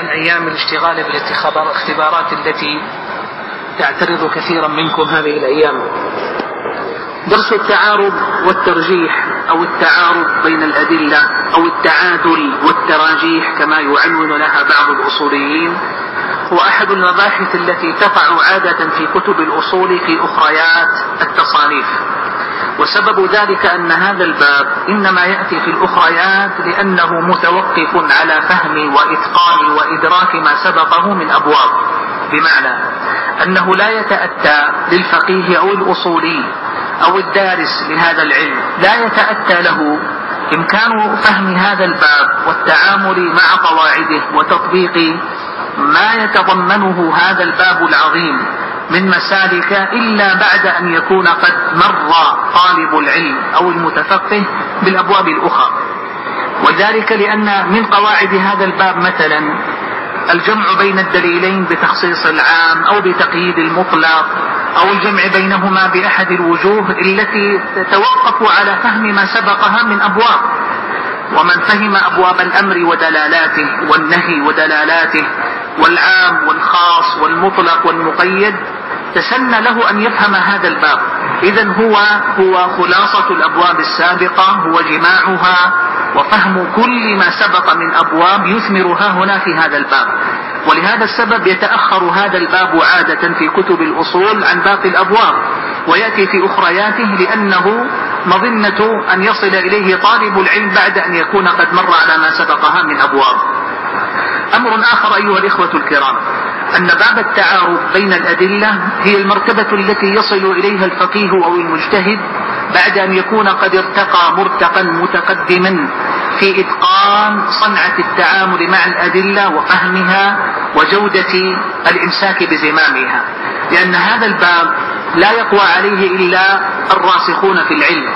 عن أيام الاشتغال بالاختبارات التي تعترض كثيرا منكم هذه الأيام. درس التعارض والترجيح أو التعارض بين الأدلة أو التعادل والتراجيح كما يعنون لها بعض الأصوليين هو أحد المباحث التي تقع عادة في كتب الأصول في أخريات التصانيف. وسبب ذلك أن هذا الباب إنما يأتي في الأخريات لأنه متوقف على فهم وإتقان وإدراك ما سبقه من أبواب. بمعنى أنه لا يتأتى للفقيه أو الأصولي أو الدارس لهذا العلم لا يتأتى له إمكان فهم هذا الباب والتعامل مع قواعده وتطبيق ما يتضمنه هذا الباب العظيم. من مسالك إلا بعد أن يكون قد مر طالب العلم أو المتفقه بالأبواب الأخرى. وذلك لأن من قواعد هذا الباب مثلا الجمع بين الدليلين بتخصيص العام أو بتقييد المطلق أو الجمع بينهما بأحد الوجوه التي تتوقف على فهم ما سبقها من أبواب. ومن فهم أبواب الأمر ودلالاته والنهي ودلالاته والعام والخاص والمطلق والمقيد تسنى له أن يفهم هذا الباب. إذا هو هو خلاصة الأبواب السابقة هو جماعها وفهم كل ما سبق من أبواب يثمرها هنا في هذا الباب. ولهذا السبب يتأخر هذا الباب عادة في كتب الأصول عن باقي الأبواب ويأتي في أخرياته لأنه مظنة أن يصل إليه طالب العلم بعد أن يكون قد مر على ما سبقها من أبواب. أمر آخر أيها الإخوة الكرام أن باب التعارض بين الأدلة هي المرتبة التي يصل إليها الفقيه أو المجتهد بعد أن يكون قد ارتقى مرتقا متقدما في إتقان صنعة التعامل مع الأدلة وفهمها وجودة الإمساك بزمامها. لأن هذا الباب لا يقوى عليه إلا الراسخون في العلم.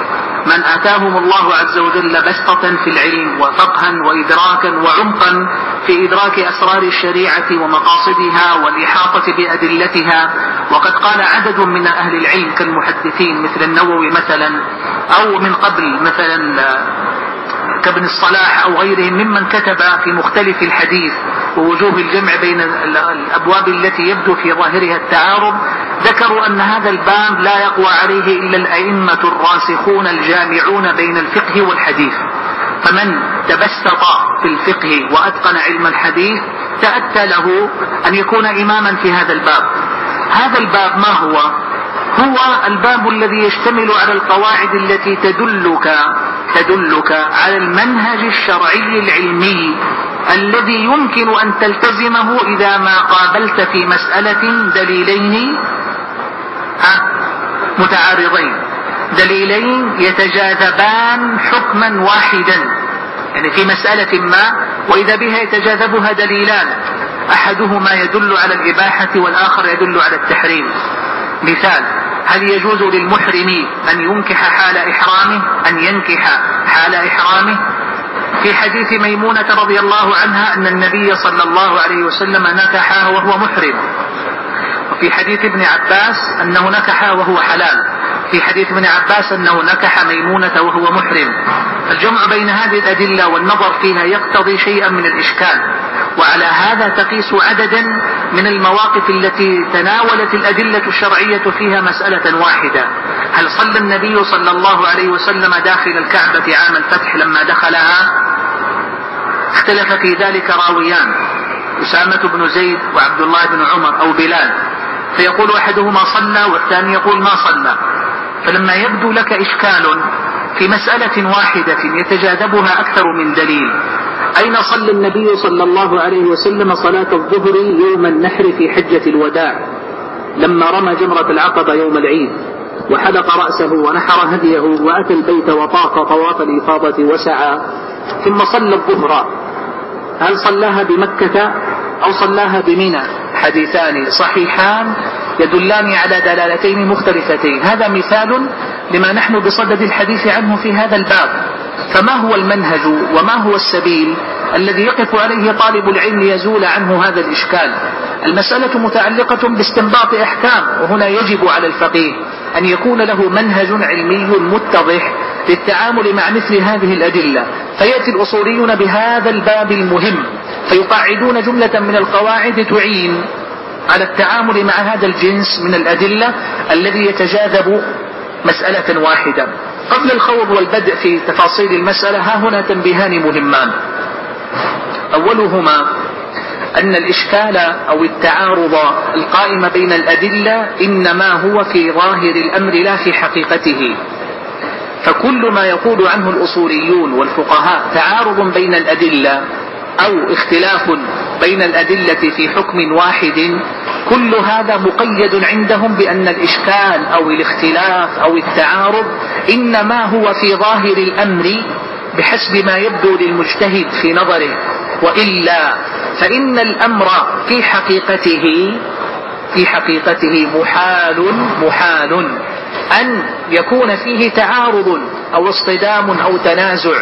من آتاهم الله عز وجل بسطة في العلم وفقها وإدراكا وعمقا في إدراك أسرار الشريعة ومقاصدها والإحاطة بأدلتها. وقد قال عدد من أهل العلم كالمحدثين مثل النووي مثلا أو من قبل مثلا كابن الصلاح أو غيرهم ممن كتب في مختلف الحديث ووجوه الجمع بين الأبواب التي يبدو في ظاهرها التعارض ذكروا أن هذا الباب لا يقوى عليه إلا الأئمة الراسخون الجامعون بين الفقه والحديث. فمن تبسط في الفقه وأتقن علم الحديث تأتى له أن يكون إماما في هذا الباب. هذا الباب ما هو؟ هو الباب الذي يشتمل على القواعد التي تدلك تدلك على المنهج الشرعي العلمي الذي يمكن أن تلتزمه إذا ما قابلت في مسألة دليلين متعارضين. دليلين يتجاذبان حكما واحدا. يعني في مسألة ما وإذا بها يتجاذبها دليلان. أحدهما يدل على الإباحة والآخر يدل على التحريم. مثال هل يجوز للمحرم أن ينكح حال إحرامه؟ أن ينكح حال إحرامه؟ في حديث ميمونة رضي الله عنها أن النبي صلى الله عليه وسلم نكحها وهو محرم. وفي حديث ابن عباس أنه نكح وهو حلال. في حديث ابن عباس أنه نكح ميمونة وهو محرم. الجمع بين هذه الأدلة والنظر فيها يقتضي شيئا من الإشكال. وعلى هذا تقيس عددا من المواقف التي تناولت الأدلة الشرعية فيها مسألة واحدة. هل صلى النبي صلى الله عليه وسلم داخل الكعبة عام الفتح لما دخلها؟ اختلف في ذلك راويان. أسامة بن زيد وعبد الله بن عمر أو بلال فيقول أحدهما صلى والثاني يقول ما صلى. فلما يبدو لك إشكال في مسألة واحدة يتجاذبها أكثر من دليل. أين صلى النبي صلى الله عليه وسلم صلاة الظهر يوم النحر في حجة الوداع؟ لما رمى جمرة العقبة يوم العيد وحلق رأسه ونحر هديه وأتى البيت وطاف طواف الإفاضة وسعى ثم صلى الظهر. هل صلاها بمكة أو صلاها بمنى؟ حديثان صحيحان يدلان على دلالتين مختلفتين. هذا مثال لما نحن بصدد الحديث عنه في هذا الباب. فما هو المنهج وما هو السبيل الذي يقف عليه طالب العلم ليزول عنه هذا الإشكال؟ المسألة متعلقة باستنباط أحكام وهنا يجب على الفقيه أن يكون له منهج علمي متضح للتعامل مع مثل هذه الأدلة فيأتي الأصوليون بهذا الباب المهم فيقاعدون جملة من القواعد تعين على التعامل مع هذا الجنس من الأدلة الذي يتجاذب مسألة واحدة. قبل الخوض والبدء في تفاصيل المسألة ها هنا تنبيهان مهمان. أولهما أن الإشكال أو التعارض القائم بين الأدلة إنما هو في ظاهر الأمر لا في حقيقته. فكل ما يقول عنه الأصوليون والفقهاء تعارض بين الأدلة أو اختلاف بين الأدلة في حكم واحد كل هذا مقيد عندهم بأن الإشكال أو الاختلاف أو التعارض إنما هو في ظاهر الأمر بحسب ما يبدو للمجتهد في نظره وإلا فإن الأمر في حقيقته في حقيقته محال محال. أن يكون فيه تعارض أو اصطدام أو تنازع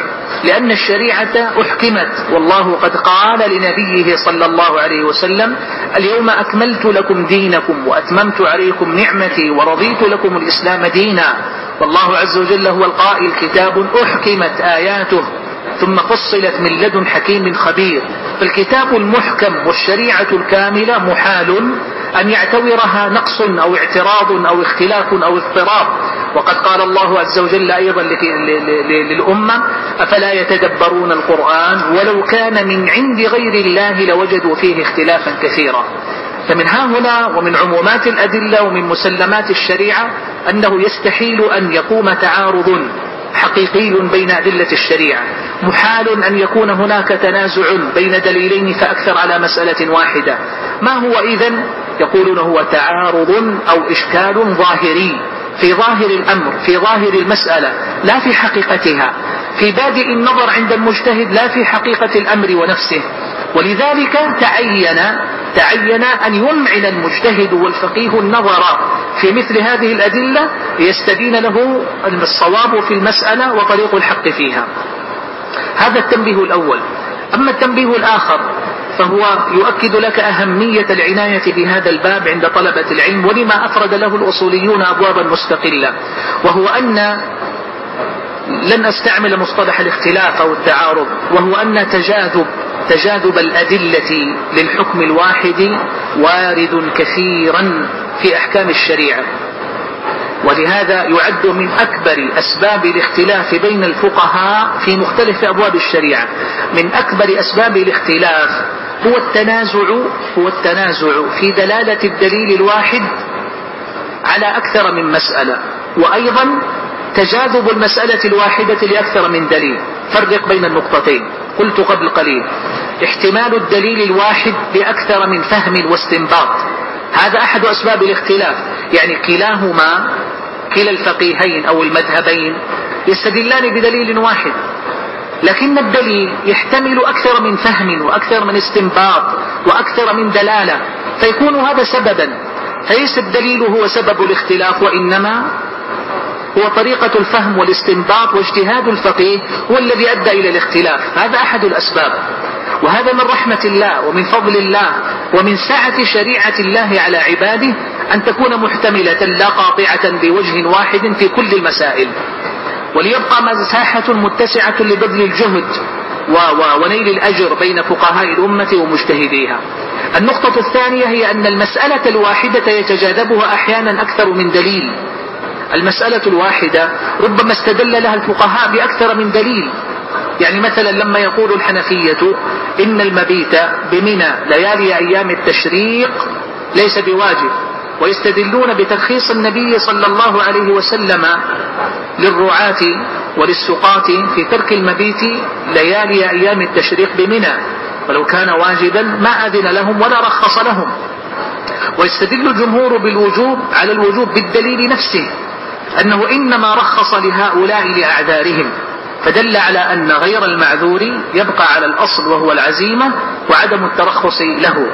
لأن الشريعة أحكمت. والله قد قال لنبيه صلى الله عليه وسلم اليوم أكملت لكم دينكم وأتممت عليكم نعمتي ورضيت لكم الإسلام دينا. والله عز وجل هو القائل كتاب أحكمت آياته. ثم فصلت من لدن حكيم خبير. فالكتاب المحكم والشريعة الكاملة محال أن يعتورها نقص أو اعتراض أو اختلاف أو اضطراب. وقد قال الله عز وجل أيضا للأمة أفلا يتدبرون القرآن؟ ولو كان من عند غير الله لوجدوا فيه اختلافا كثيرا. فمن ها هنا ومن عمومات الأدلة ومن مسلمات الشريعة أنه يستحيل أن يقوم تعارض حقيقي بين أدلة الشريعة. محال أن يكون هناك تنازع بين دليلين فأكثر على مسألة واحدة. ما هو إذن؟ يقولون هو تعارض أو إشكال ظاهري. في ظاهر الأمر في ظاهر المسألة لا في حقيقتها. في بادئ النظر عند المجتهد لا في حقيقة الأمر ونفسه. ولذلك تعين تعين أن يمعن المجتهد والفقيه النظر في مثل هذه الأدلة ليستبين له الصواب في المسألة وطريق الحق فيها. هذا التنبيه الأول. أما التنبيه الآخر فهو يؤكد لك أهمية العناية بهذا الباب عند طلبة العلم ولما أفرد له الأصوليون أبوابا مستقلة وهو أن لن أستعمل مصطلح الاختلاف أو التعارض وهو أن تجاذب تجاذب الأدلة للحكم الواحد وارد كثيرا في أحكام الشريعة. ولهذا يعد من أكبر أسباب الاختلاف بين الفقهاء في مختلف أبواب الشريعة. من أكبر أسباب الاختلاف هو التنازع هو التنازع في دلالة الدليل الواحد على أكثر من مسألة. وأيضا تجاذب المسألة الواحدة لأكثر من دليل. فرق بين النقطتين. قلت قبل قليل احتمال الدليل الواحد لأكثر من فهم واستنباط. هذا أحد أسباب الاختلاف. يعني كلاهما كلا الفقيهين أو المذهبين يستدلان بدليل واحد. لكن الدليل يحتمل أكثر من فهم وأكثر من استنباط وأكثر من دلالة. فيكون هذا سببا. فليس الدليل هو سبب الاختلاف وإنما هو طريقة الفهم والاستنباط واجتهاد الفقيه هو الذي أدى إلى الاختلاف. هذا أحد الأسباب. وهذا من رحمة الله ومن فضل الله ومن سعة شريعة الله على عباده أن تكون محتملة لا قاطعة بوجه واحد في كل المسائل. وليبقى مساحة متسعة لبذل الجهد ونيل الأجر بين فقهاء الأمة ومجتهديها. النقطة الثانية هي أن المسألة الواحدة يتجاذبها أحيانا أكثر من دليل. المسألة الواحدة ربما استدل لها الفقهاء بأكثر من دليل. يعني مثلا لما يقول الحنفية إن المبيت بمنى ليالي أيام التشريق ليس بواجب ويستدلون بترخيص النبي صلى الله عليه وسلم للرعاة وللسقاة في ترك المبيت ليالي أيام التشريق بمنى. ولو كان واجبا ما أذن لهم ولا رخص لهم. ويستدل الجمهور بالوجوب على الوجوب بالدليل نفسه أنه إنما رخص لهؤلاء لأعذارهم. فدل على أن غير المعذور يبقى على الأصل وهو العزيمة وعدم الترخص له.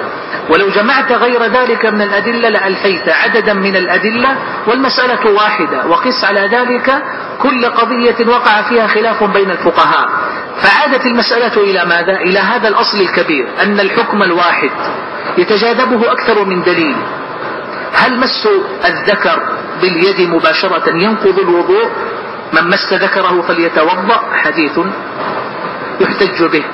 ولو جمعت غير ذلك من الأدلة لألفيت عددا من الأدلة والمسألة واحدة وقس على ذلك كل قضية وقع فيها خلاف بين الفقهاء. فعادت المسألة إلى ماذا؟ إلى هذا الأصل الكبير أن الحكم الواحد يتجاذبه أكثر من دليل. هل مس الذكر باليد مباشرة ينقض الوضوء؟ من مس ذكره فليتوضأ حديث يحتج به.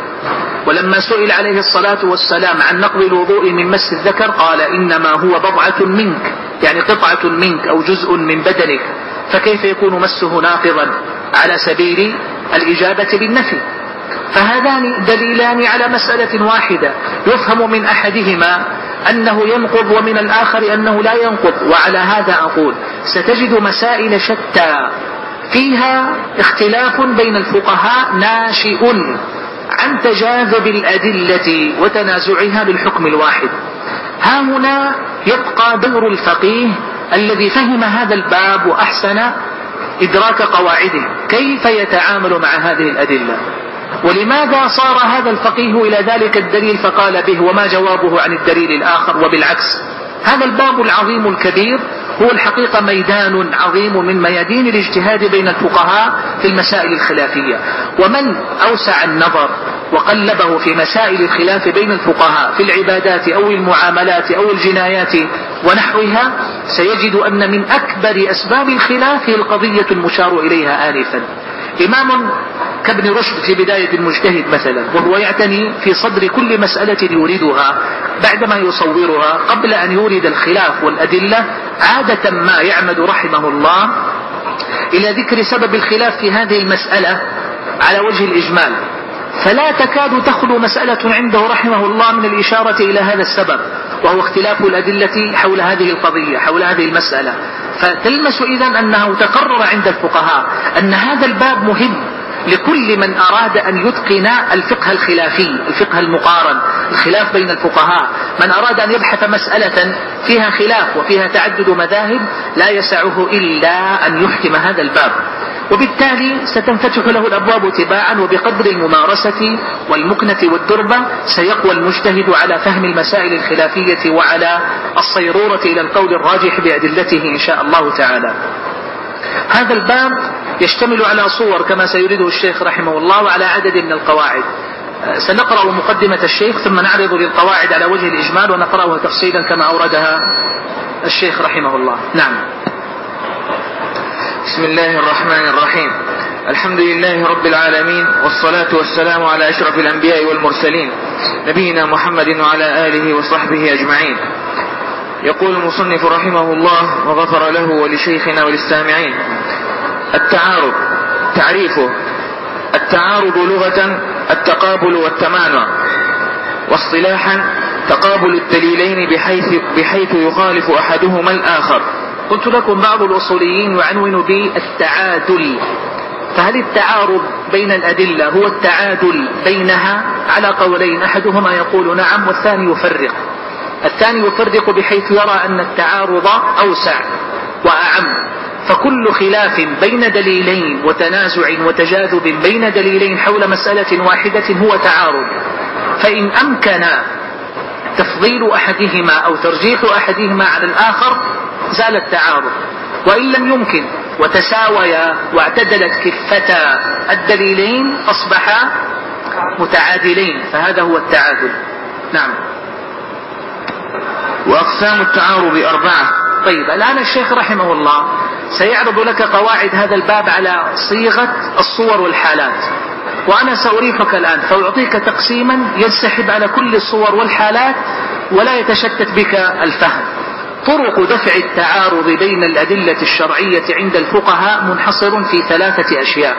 ولما سئل عليه الصلاة والسلام عن نقض الوضوء من مس الذكر قال إنما هو بضعة منك يعني قطعة منك أو جزء من بدنك فكيف يكون مسه ناقضا على سبيل الإجابة بالنفي؟ فهذان دليلان على مسألة واحدة يفهم من أحدهما أنه ينقض ومن الآخر أنه لا ينقض وعلى هذا أقول ستجد مسائل شتى فيها اختلاف بين الفقهاء ناشئ عن تجاذب الأدلة وتنازعها بالحكم الواحد. ها هنا يبقى دور الفقيه الذي فهم هذا الباب وأحسن إدراك قواعده. كيف يتعامل مع هذه الأدلة؟ ولماذا صار هذا الفقيه إلى ذلك الدليل فقال به وما جوابه عن الدليل الآخر وبالعكس؟ هذا الباب العظيم الكبير هو الحقيقة ميدان عظيم من ميادين الاجتهاد بين الفقهاء في المسائل الخلافية. ومن أوسع النظر وقلبه في مسائل الخلاف بين الفقهاء في العبادات أو المعاملات أو الجنايات ونحوها سيجد أن من أكبر أسباب الخلاف القضية المشار إليها آنفا. إمام كابن رشد في بداية المجتهد مثلا وهو يعتني في صدر كل مسألة يريدها بعدما يصورها قبل أن يورد الخلاف والأدلة عادة ما يعمد رحمه الله إلى ذكر سبب الخلاف في هذه المسألة على وجه الإجمال. فلا تكاد تخلو مسألة عنده رحمه الله من الإشارة إلى هذا السبب وهو اختلاف الأدلة حول هذه القضية حول هذه المسألة. فتلمس إذا أنه تقرر عند الفقهاء أن هذا الباب مهم. لكل من أراد أن يتقن الفقه الخلافي الفقه المقارن الخلاف بين الفقهاء. من أراد أن يبحث مسألة فيها خلاف وفيها تعدد مذاهب لا يسعه إلا أن يحكم هذا الباب. وبالتالي ستنفتح له الأبواب تباعا وبقدر الممارسة والمكنة والدربة سيقوى المجتهد على فهم المسائل الخلافية وعلى الصيرورة إلى القول الراجح بأدلته إن شاء الله تعالى. هذا الباب يشتمل على صور كما سيريده الشيخ رحمه الله وعلى عدد من القواعد. سنقرأ مقدمة الشيخ ثم نعرض للقواعد على وجه الإجمال ونقرأها تفصيلا كما أوردها الشيخ رحمه الله. نعم. بسم الله الرحمن الرحيم. الحمد لله رب العالمين والصلاة والسلام على أشرف الأنبياء والمرسلين نبينا محمد وعلى آله وصحبه أجمعين. يقول المصنف رحمه الله وغفر له ولشيخنا وللسامعين التعارض تعريفه التعارض لغة التقابل والتمانع واصطلاحا تقابل الدليلين بحيث, بحيث يخالف أحدهما الآخر. قلت لكم بعض الأصوليين يعنون بالتعادل. فهل التعارض بين الأدلة هو التعادل بينها؟ على قولين أحدهما يقول نعم والثاني يفرق. الثاني يفرق بحيث يرى أن التعارض أوسع وأعم. فكل خلاف بين دليلين وتنازع وتجاذب بين دليلين حول مسألة واحدة هو تعارض. فإن أمكن تفضيل أحدهما أو ترجيح أحدهما على الآخر زال التعارض. وإن لم يمكن وتساويا واعتدلت كفتا الدليلين أصبحا متعادلين. فهذا هو التعادل. نعم. وأقسام التعارض أربعة. طيب الآن الشيخ رحمه الله سيعرض لك قواعد هذا الباب على صيغة الصور والحالات. وأنا سأريحك الآن فأعطيك تقسيما ينسحب على كل الصور والحالات ولا يتشتت بك الفهم. طرق دفع التعارض بين الأدلة الشرعية عند الفقهاء منحصر في ثلاثة أشياء.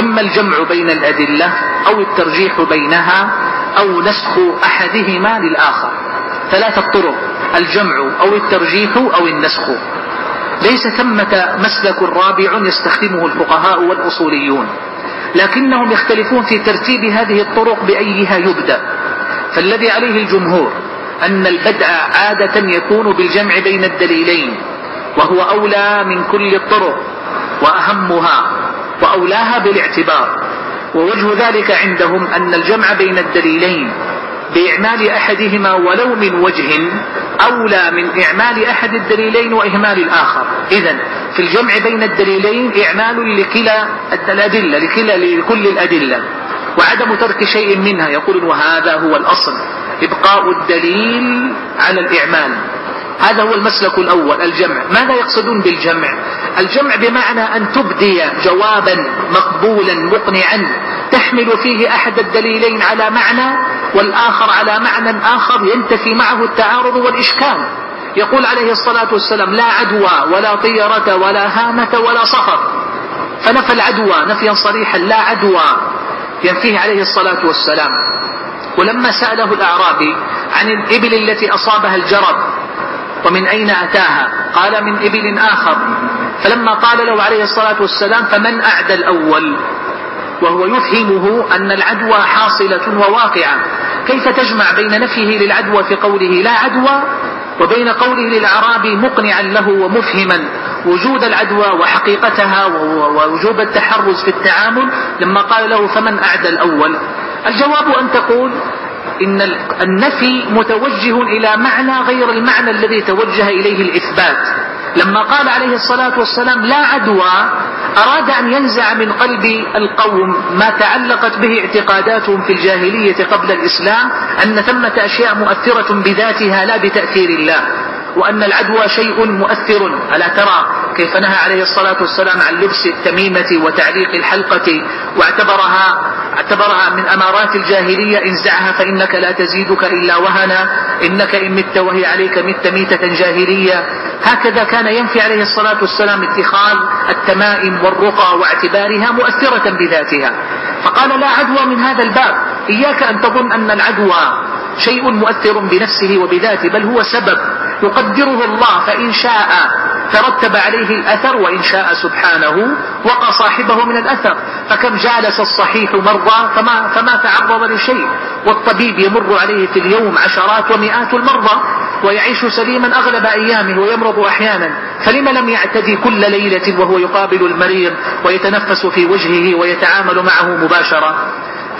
إما الجمع بين الأدلة أو الترجيح بينها أو نسخ أحدهما للآخر. ثلاثة طرق الجمع أو الترجيح أو النسخ. ليس ثمة مسلك رابع يستخدمه الفقهاء والأصوليون لكنهم يختلفون في ترتيب هذه الطرق بأيها يبدأ. فالذي عليه الجمهور أن البدء عادة يكون بالجمع بين الدليلين وهو أولى من كل الطرق وأهمها وأولاها بالاعتبار. ووجه ذلك عندهم أن الجمع بين الدليلين بإعمال أحدهما ولو من وجه أولى من إعمال أحد الدليلين وإهمال الآخر. إذا في الجمع بين الدليلين إعمال لكلا الأدلة لكلا لكل الأدلة. وعدم ترك شيء منها يقول وهذا هو الأصل. إبقاء الدليل على الإعمال. هذا هو المسلك الأول الجمع. ماذا يقصدون بالجمع؟ الجمع بمعنى أن تبدي جوابا مقبولا مقنعا تحمل فيه أحد الدليلين على معنى والآخر على معنى آخر ينتفي معه التعارض والإشكال. يقول عليه الصلاة والسلام لا عدوى ولا طيرة ولا هامة ولا صخر. فنفى العدوى نفيا صريحا لا عدوى. ينفيه عليه الصلاة والسلام. ولما سأله الأعرابي عن الإبل التي أصابها الجرب ومن أين أتاها؟ قال من إبل آخر. فلما قال له عليه الصلاة والسلام فمن أعدى الأول؟ وهو يفهمه أن العدوى حاصلة وواقعة. كيف تجمع بين نفيه للعدوى في قوله لا عدوى وبين قوله للأعرابي مقنعا له ومفهما وجود العدوى وحقيقتها ووجوب التحرز في التعامل. لما قال له فمن أعدى الأول؟ الجواب أن تقول إن النفي متوجه إلى معنى غير المعنى الذي توجه إليه الإثبات. لما قال عليه الصلاة والسلام لا عدوى أراد أن ينزع من قلب القوم ما تعلقت به اعتقاداتهم في الجاهلية قبل الإسلام أن ثمة أشياء مؤثرة بذاتها لا بتأثير الله. وأن العدوى شيء مؤثر. ألا ترى كيف نهى عليه الصلاة والسلام عن لبس التميمة وتعليق الحلقة واعتبرها اعتبرها من أمارات الجاهلية. انزعها فإنك لا تزيدك إلا وهنا. إنك إن مت وهي عليك مت ميتة جاهلية. هكذا كان ينفي عليه الصلاة والسلام اتخاذ التمائم والرقى واعتبارها مؤثرة بذاتها. فقال لا عدوى من هذا الباب. إياك أن تظن أن العدوى شيء مؤثر بنفسه وبذاته بل هو سبب. يقدره الله فإن شاء ترتب عليه الأثر وإن شاء سبحانه وقى صاحبه من الأثر. فكم جالس الصحيح مرضى فما, فما تعرض لشيء. والطبيب يمر عليه في اليوم عشرات ومئات المرضى ويعيش سليما أغلب أيامه ويمرض أحيانا. فلم لم يعتدي كل ليلة وهو يقابل المريض ويتنفس في وجهه ويتعامل معه مباشرة.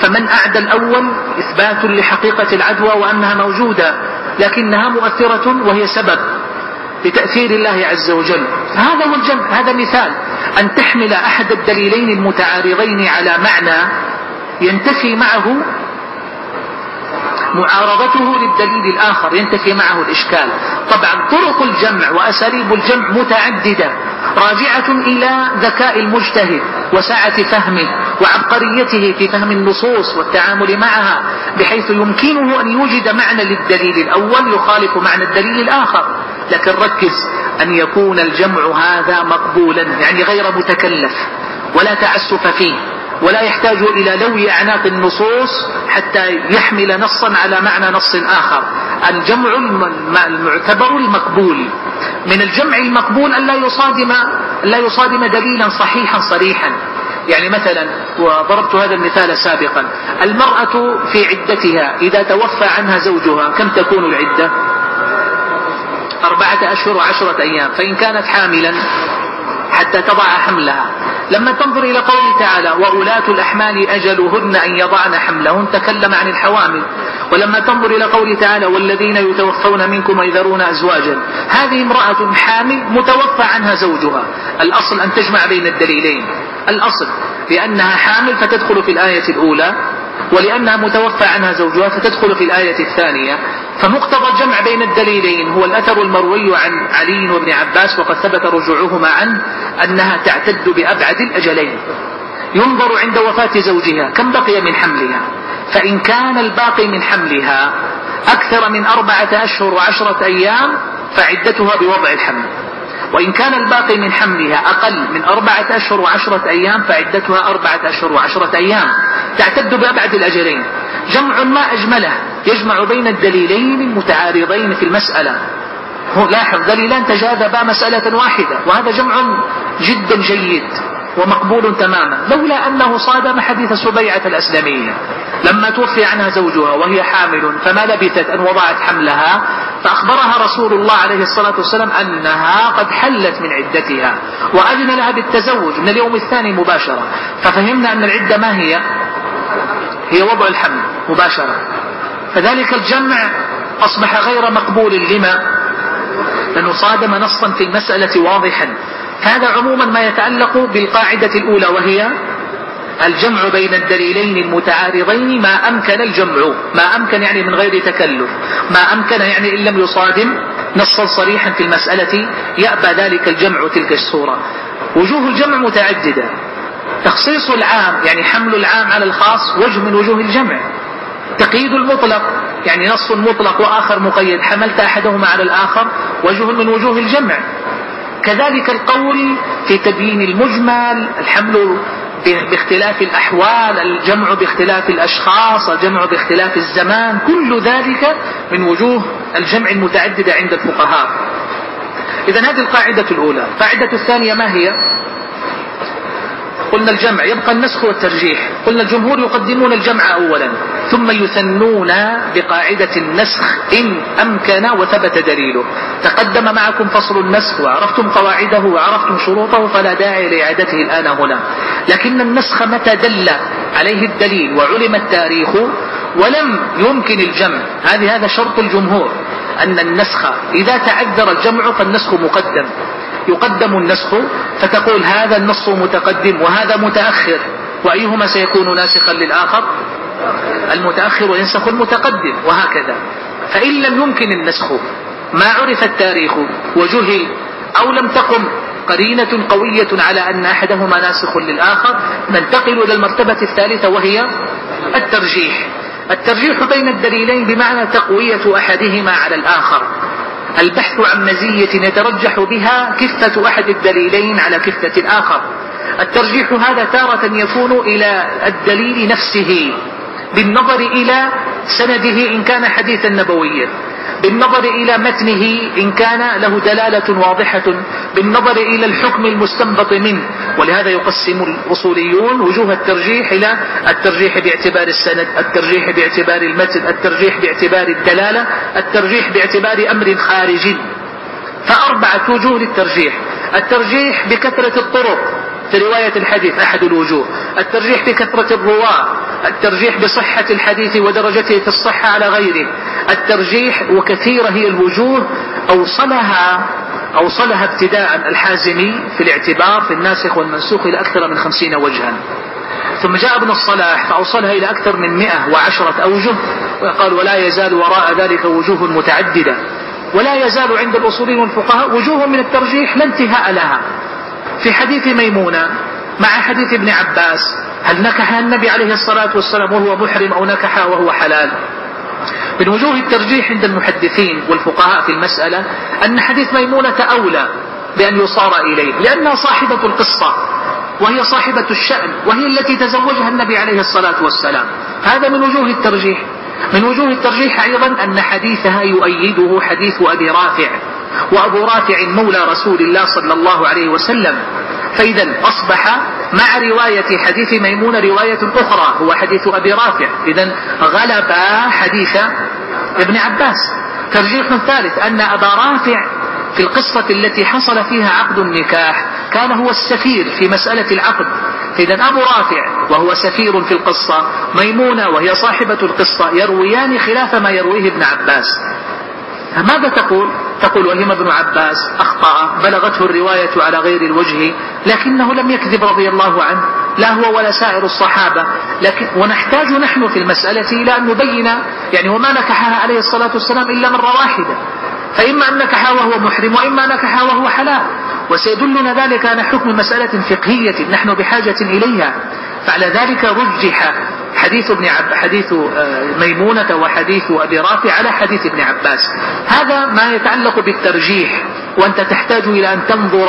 فمن أعدى الأول إثبات لحقيقة العدوى وأنها موجودة. لكنها مؤثرة وهي سبب لتأثير الله عز وجل. هذا هو الجمع هذا مثال. أن تحمل أحد الدليلين المتعارضين على معنى ينتفي معه معارضته للدليل الآخر ينتفي معه الإشكال. طبعا طرق الجمع وأساليب الجمع متعددة. راجعة إلى ذكاء المجتهد وسعة فهمه وعبقريته في فهم النصوص والتعامل معها بحيث يمكنه أن يوجد معنى للدليل الأول يخالف معنى الدليل الآخر. لكن ركز أن يكون الجمع هذا مقبولا يعني غير متكلف ولا تعسف فيه. ولا يحتاج إلى لوي أعناق النصوص حتى يحمل نصا على معنى نص آخر. الجمع المعتبر المقبول. من الجمع المقبول أن لا يصادم لا يصادم دليلا صحيحا صريحا. يعني مثلا وضربت هذا المثال سابقا. المرأة في عدتها إذا توفى عنها زوجها كم تكون العدة؟ أربعة أشهر وعشرة أيام. فإن كانت حاملا حتى تضع حملها. لما تنظر إلى قوله تعالى وأولاة الأحمال أجلهن أن يضعن حملهن تكلم عن الحوامل. ولما تنظر إلى قوله تعالى والذين يتوفون منكم ويذرون أزواجا. هذه امرأة حامل متوفى عنها زوجها. الأصل أن تجمع بين الدليلين. الأصل لأنها حامل فتدخل في الآية الأولى. ولأنها متوفى عنها زوجها فتدخل في الآية الثانية. فمقتضى الجمع بين الدليلين هو الأثر المروي عن علي وابن عباس وقد ثبت رجوعهما عنه أنها تعتد بأبعد الأجلين. ينظر عند وفاة زوجها كم بقي من حملها. فإن كان الباقي من حملها أكثر من أربعة أشهر وعشرة أيام فعدتها بوضع الحمل. وإن كان الباقي من حملها أقل من أربعة أشهر وعشرة أيام فعدتها أربعة أشهر وعشرة أيام. تعتد بأبعد الأجلين جمع ما أجمله. يجمع بين الدليلين المتعارضين في المسألة. لاحظ دليلان تجاذبا مسألة واحدة وهذا جمع جدا جيد. ومقبول تماما لولا أنه صادم حديث سبيعة الأسلمية لما توفي عنها زوجها وهي حامل فما لبثت أن وضعت حملها فأخبرها رسول الله عليه الصلاة والسلام أنها قد حلت من عدتها وأذن لها بالتزوج من اليوم الثاني مباشرة. ففهمنا أن العدة ما هي؟ هي وضع الحمل مباشرة. فذلك الجمع أصبح غير مقبول لما؟ لأنه صادم نصا في المسألة واضحا. هذا عموما ما يتعلق بالقاعدة الأولى وهي الجمع بين الدليلين المتعارضين ما أمكن الجمع ما أمكن يعني من غير تكلف ما أمكن يعني إن لم يصادم نصا صريحا في المسألة يأبى ذلك الجمع تلك الصورة. وجوه الجمع متعددة. تخصيص العام يعني حمل العام على الخاص وجه من وجوه الجمع. تقييد المطلق يعني نص مطلق وآخر مقيد حملت أحدهما على الآخر وجه من وجوه الجمع. كذلك القول في تبيين المجمل الحمل باختلاف الأحوال الجمع باختلاف الأشخاص الجمع باختلاف الزمان كل ذلك من وجوه الجمع المتعددة عند الفقهاء. إذا هذه القاعدة الأولى. القاعدة الثانية ما هي؟ قلنا الجمع يبقى النسخ والترجيح. قلنا الجمهور يقدمون الجمع أولا ثم يثنون بقاعدة النسخ إن أمكن وثبت دليله. تقدم معكم فصل النسخ وعرفتم قواعده وعرفتم شروطه فلا داعي لإعادته الآن هنا. لكن النسخ متى دل عليه الدليل وعلم التاريخ ولم يمكن الجمع. هذه هذا شرط الجمهور أن النسخ إذا تعذر الجمع فالنسخ مقدم. يقدم النسخ فتقول هذا النص متقدم وهذا متأخر وأيهما سيكون ناسخا للآخر؟ المتأخر ينسخ المتقدم وهكذا. فإن لم يمكن النسخ ما عرف التاريخ وجهل أو لم تقم قرينة قوية على أن أحدهما ناسخ للآخر ننتقل إلى المرتبة الثالثة وهي الترجيح. الترجيح بين الدليلين بمعنى تقوية أحدهما على الآخر. البحث عن مزية يترجح بها كفة أحد الدليلين على كفة الآخر. الترجيح هذا تارة يكون إلى الدليل نفسه. بالنظر إلى سنده إن كان حديثا نبويا. بالنظر إلى متنه إن كان له دلالة واضحة. بالنظر إلى الحكم المستنبط منه. ولهذا يقسم الأصوليون وجوه الترجيح إلى الترجيح باعتبار السند الترجيح باعتبار المتن الترجيح باعتبار الدلالة الترجيح باعتبار أمر خارجي فأربعة وجوه للترجيح. الترجيح بكثرة الطرق. في رواية الحديث أحد الوجوه. الترجيح بكثرة الرواة. الترجيح بصحة الحديث ودرجته في الصحة على غيره. الترجيح وكثيرة هي الوجوه أوصلها أوصلها ابتداء الحازمي في الاعتبار في الناسخ والمنسوخ إلى أكثر من خمسين وجها. ثم جاء ابن الصلاح فأوصلها إلى أكثر من مئة وعشرة أوجه وقال ولا يزال وراء ذلك وجوه متعددة. ولا يزال عند الأصولين والفقهاء وجوه من الترجيح لا انتهاء لها. في حديث ميمونة مع حديث ابن عباس هل نكح النبي عليه الصلاة والسلام وهو محرم أو نكح وهو حلال؟ من وجوه الترجيح عند المحدثين والفقهاء في المسألة أن حديث ميمونة أولى بأن يصار إليه لأنها صاحبة القصة وهي صاحبة الشأن وهي التي تزوجها النبي عليه الصلاة والسلام. هذا من وجوه الترجيح. من وجوه الترجيح أيضا أن حديثها يؤيده حديث أبي رافع. وأبو رافع مولى رسول الله صلى الله عليه وسلم. فإذا أصبح مع رواية حديث ميمونة رواية أخرى هو حديث أبي رافع. إذا غلب حديث ابن عباس. ترجيح ثالث أن أبا رافع في القصة التي حصل فيها عقد النكاح كان هو السفير في مسألة العقد. إذا أبو رافع وهو سفير في القصة ميمونة وهي صاحبة القصة يرويان خلاف ما يرويه ابن عباس. ماذا تقول؟ تقول وهم ابن عباس أخطأ بلغته الرواية على غير الوجه لكنه لم يكذب رضي الله عنه. لا هو ولا سائر الصحابة. لكن ونحتاج نحن في المسألة إلى أن نبين يعني وما نكحها عليه الصلاة والسلام إلا مرة واحدة. فإما أن نكح وهو محرم وإما نكح وهو حلال. وسيدلنا ذلك على حكم مسألة فقهية نحن بحاجة إليها. فعلى ذلك رجح حديث ابن عب حديث آه، ميمونة وحديث أبي رافع على حديث ابن عباس. هذا ما يتعلق بالترجيح وأنت تحتاج إلى أن تنظر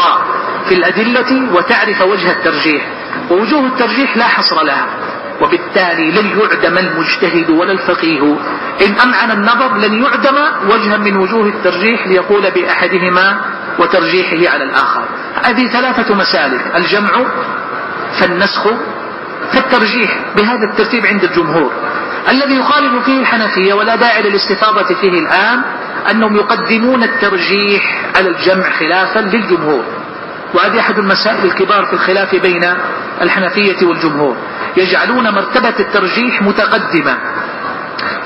في الأدلة وتعرف وجه الترجيح. ووجوه الترجيح لا حصر لها. وبالتالي لن يعدم المجتهد ولا الفقيه. إن أمعن النظر لن يعدم وجها من وجوه الترجيح ليقول بأحدهما وترجيحه على الآخر. هذه ثلاثة مسالك. الجمع فالنسخ فالترجيح بهذا الترتيب عند الجمهور. الذي يخالف فيه الحنفية ولا داعي للاستفاضة فيه الآن أنهم يقدمون الترجيح على الجمع خلافا للجمهور. وهذه أحد المسائل الكبار في الخلاف بين الحنفية والجمهور. يجعلون مرتبة الترجيح متقدمة.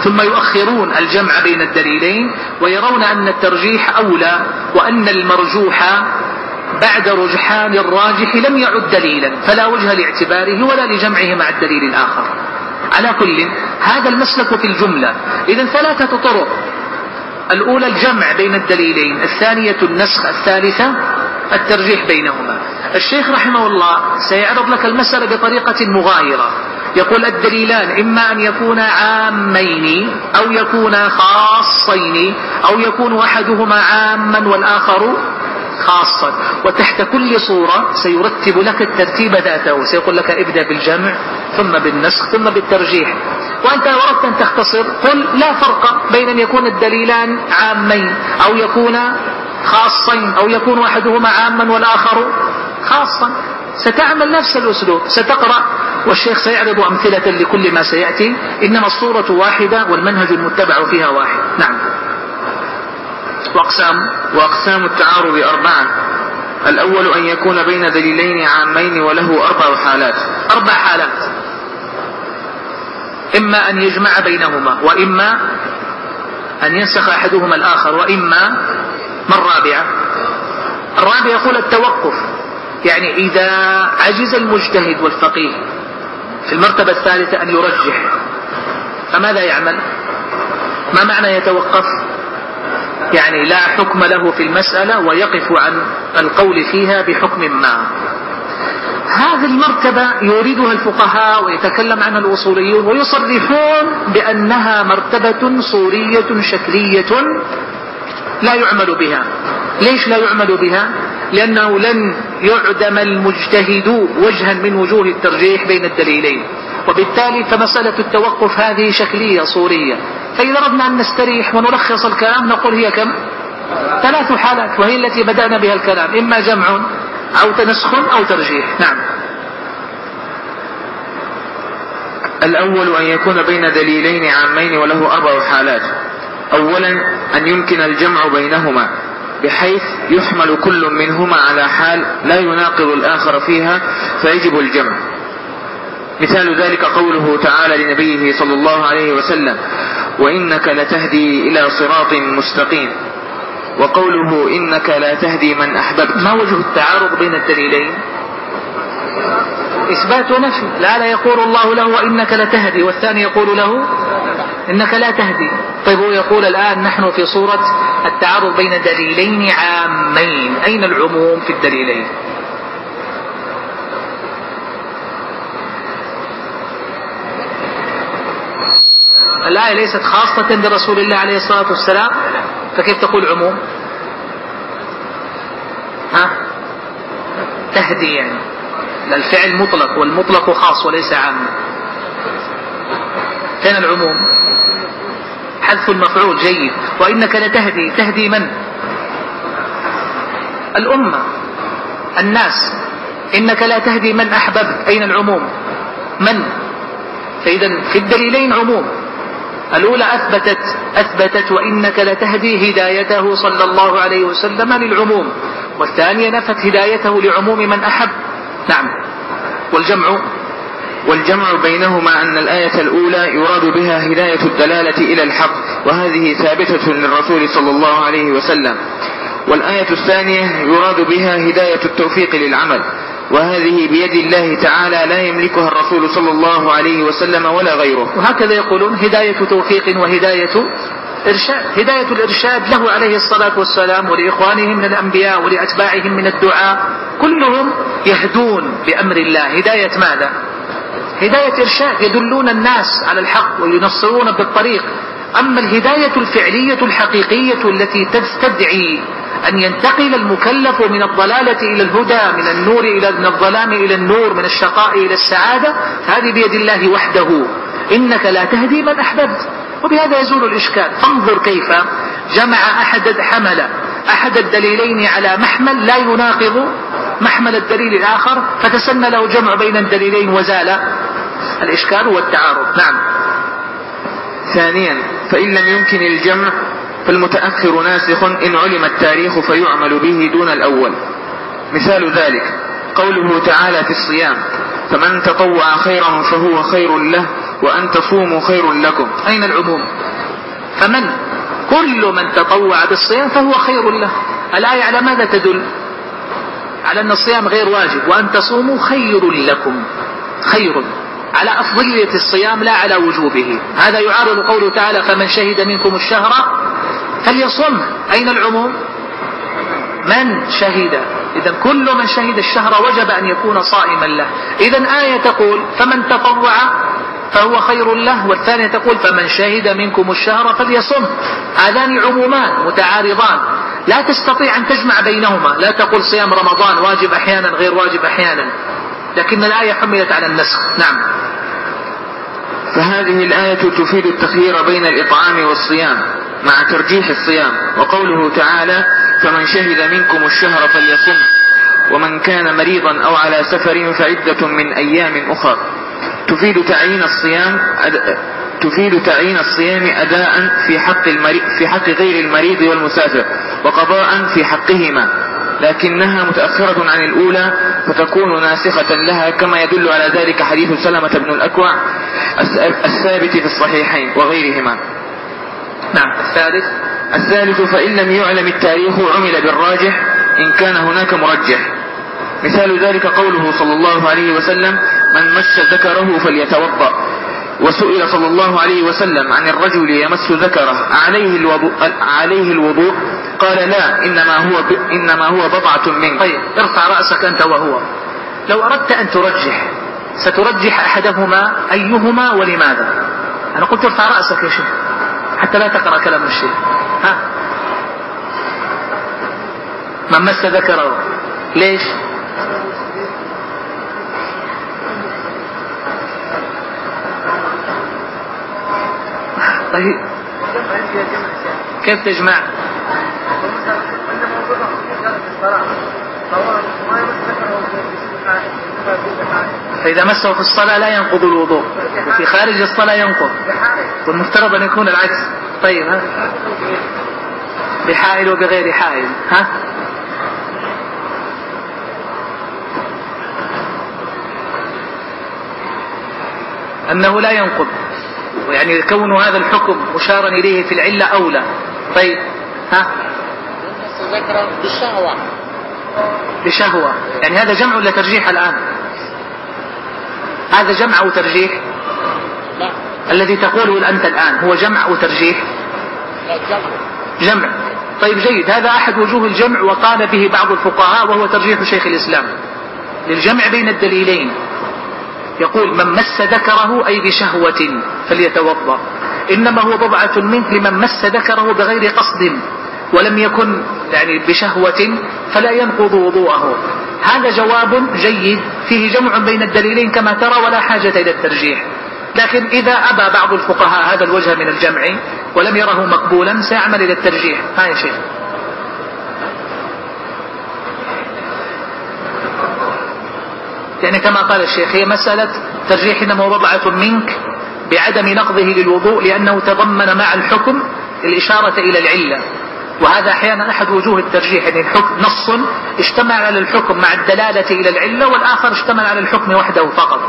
ثم يؤخرون الجمع بين الدليلين ويرون أن الترجيح أولى وأن المرجوح بعد رجحان الراجح لم يعد دليلا فلا وجه لاعتباره ولا لجمعه مع الدليل الآخر. على كل هذا المسلك في الجملة. إذا ثلاثة طرق. الأولى الجمع بين الدليلين الثانية النسخ الثالثة الترجيح بينهما. الشيخ رحمه الله سيعرض لك المسألة بطريقة مغايرة. يقول الدليلان إما أن يكونا عامين أو يكونا خاصين أو يكون أحدهما عاما والآخر خاصا وتحت كل صورة سيرتب لك الترتيب ذاته سيقول لك ابدأ بالجمع ثم بالنسخ ثم بالترجيح. وأنت أردت أن تختصر قل لا فرق بين أن يكون الدليلان عامين أو يكون خاصين أو يكون أحدهما عاما والآخر خاصا. ستعمل نفس الأسلوب ستقرأ والشيخ سيعرض أمثلة لكل ما سيأتي إنما الصورة واحدة والمنهج المتبع فيها واحد. نعم. وأقسام وأقسام التعارض أربعة. الأول أن يكون بين دليلين عامين وله أربع حالات. أربع حالات. إما أن يجمع بينهما وإما أن ينسخ أحدهما الآخر وإما ما الرابعة الرابع يقول التوقف. يعني إذا عجز المجتهد والفقيه في المرتبة الثالثة أن يرجح. فماذا يعمل؟ ما معنى يتوقف؟ يعني لا حكم له في المسألة ويقف عن القول فيها بحكم ما. هذه المرتبة يريدها الفقهاء ويتكلم عنها الأصوليون ويصرحون بأنها مرتبة صورية شكلية لا يعمل بها. ليش لا يعمل بها؟ لأنه لن يعدم المجتهد وجها من وجوه الترجيح بين الدليلين. وبالتالي فمسألة التوقف هذه شكلية صورية. فإذا أردنا أن نستريح ونلخص الكلام نقول هي كم؟ ثلاث حالات وهي التي بدأنا بها الكلام. إما جمع أو تنسخ أو ترجيح. نعم. الأول أن يكون بين دليلين عامين وله أربع حالات. أولا أن يمكن الجمع بينهما بحيث يحمل كل منهما على حال لا يناقض الآخر فيها فيجب الجمع. مثال ذلك قوله تعالى لنبيه صلى الله عليه وسلم وإنك لتهدي إلى صراط مستقيم. وقوله إنك لا تهدي من أحببت. ما وجه التعارض بين الدليلين؟ إثبات ونفي. لا يقول الله له وإنك لتهدي والثاني يقول له إنك لا تهدي. طيب هو يقول الآن نحن في صورة التعارض بين دليلين عامين. أين العموم في الدليلين؟ الآية ليست خاصة برسول الله عليه الصلاة والسلام. فكيف تقول عموم؟ ها؟ تهدي يعني الفعل مطلق والمطلق خاص وليس عاما. كان العموم؟ حذف المفعول جيد. وإنك لتهدي. تهدي من؟ الأمة. الناس. إنك لا تهدي من أحببت. أين العموم؟ من؟ فإذا في الدليلين عموم. الأولى أثبتت أثبتت وإنك لتهدي هدايته صلى الله عليه وسلم للعموم والثانية نفت هدايته لعموم من أحب. نعم. والجمع والجمع بينهما أن الآية الأولى يراد بها هداية الدلالة إلى الحق وهذه ثابتة للرسول صلى الله عليه وسلم. والآية الثانية يراد بها هداية التوفيق للعمل. وهذه بيد الله تعالى لا يملكها الرسول صلى الله عليه وسلم ولا غيره. وهكذا يقولون هداية توفيق وهداية إرشاد. هداية الإرشاد له عليه الصلاة والسلام ولإخوانه من الأنبياء ولأتباعهم من الدعاء. كلهم يهدون بأمر الله. هداية ماذا؟ هداية إرشاد. يدلون الناس على الحق وينصرون بالطريق. أما الهداية الفعلية الحقيقية التي تستدعي أن ينتقل المكلف من الضلالة إلى الهدى من النور إلى من الظلام إلى النور من الشقاء إلى السعادة هذه بيد الله وحده. إنك لا تهدي من أحببت. وبهذا يزول الإشكال. فانظر كيف جمع أحد حمل أحد الدليلين على محمل لا يناقض محمل الدليل الآخر فتسنى له جمع بين الدليلين وزال الإشكال والتعارض. نعم. ثانيا فإن لم يمكن الجمع فالمتأخر ناسخ إن علم التاريخ فيعمل به دون الأول. مثال ذلك قوله تعالى في الصيام فمن تطوع خيرا فهو خير له وأن تصوموا خير لكم. أين العموم؟ فمن؟ كل من تطوع بالصيام فهو خير له. الآية على ماذا تدل؟ على أن الصيام غير واجب وأن تصوموا خير لكم. خير. على أفضلية الصيام لا على وجوبه. هذا يعارض قوله تعالى فمن شهد منكم الشهر فليصم. أين العموم؟ من شهد؟ إذا كل من شهد الشهر وجب أن يكون صائما له. إذا آية تقول فمن تطوع فهو خير له. والثانية تقول فمن شهد منكم الشهر فليصم. هذان عمومان متعارضان. لا تستطيع أن تجمع بينهما. لا تقول صيام رمضان واجب أحيانا غير واجب أحيانا. لكن الآية حملت على النسخ. نعم. فهذه الآية تفيد التخيير بين الإطعام والصيام مع ترجيح الصيام وقوله تعالى فمن شهد منكم الشهر فليصم ومن كان مريضا أو على سفر فعدة من أيام أخر. تفيد تعيين الصيام تفيد تعيين الصيام أداء في حق المريض في حق غير المريض والمسافر وقضاء في حقهما. لكنها متأخرة عن الأولى فتكون ناسخة لها كما يدل على ذلك حديث سلمة بن الأكوع الثابت في الصحيحين وغيرهما. نعم. الثالث؟ الثالث فإن لم يعلم التاريخ عمل بالراجح إن كان هناك مرجح. مثال ذلك قوله صلى الله عليه وسلم من مس ذكره فليتوضأ. وسئل صلى الله عليه وسلم عن الرجل يمس ذكره عليه الوضوء, عليه الوضوء قال لا إنما هو, إنما هو بضعة منك. طيب ارفع رأسك أنت وهو. لو أردت أن ترجح سترجح أحدهما أيهما ولماذا؟ أنا قلت ارفع رأسك يا شيخ حتى لا تقرأ كلام الشيخ. ها؟ من مس ذكره ليش؟ طيب. كيف تجمع؟ فإذا مسه في الصلاة لا ينقض الوضوء وفي خارج الصلاة ينقض والمفترض أن يكون العكس. طيب ها؟ بحائل وبغير حائل ها؟ أنه لا ينقض. يعني كون هذا الحكم مشارا إليه في العلة أولى. طيب ها؟ ذكر بالشهوة بشهوة. يعني هذا جمع ولا ترجيح الآن؟ هذا جمع أو ترجيح؟ لا. الذي تقوله أنت الآن هو جمع أو ترجيح؟ لا جمع. جمع. طيب جيد. هذا أحد وجوه الجمع وقال به بعض الفقهاء وهو ترجيح شيخ الإسلام. للجمع بين الدليلين. يقول من مس ذكره أي بشهوة فليتوضأ. إنما هو بضعة منه لمن مس ذكره بغير قصد ولم يكن يعني بشهوة فلا ينقض وضوءه. هذا جواب جيد فيه جمع بين الدليلين كما ترى ولا حاجة إلى الترجيح. لكن إذا أبى بعض الفقهاء هذا الوجه من الجمع ولم يره مقبولا سيعمل إلى الترجيح. ها يا شيخ. يعني كما قال الشيخ هي مسألة ترجيح إنما وضعة منك بعدم نقضه للوضوء لأنه تضمن مع الحكم الإشارة إلى العلة. وهذا أحيانا أحد وجوه الترجيح يعني الحكم نص اشتمل على الحكم مع الدلالة إلى العلة والآخر اشتمل على الحكم وحده فقط.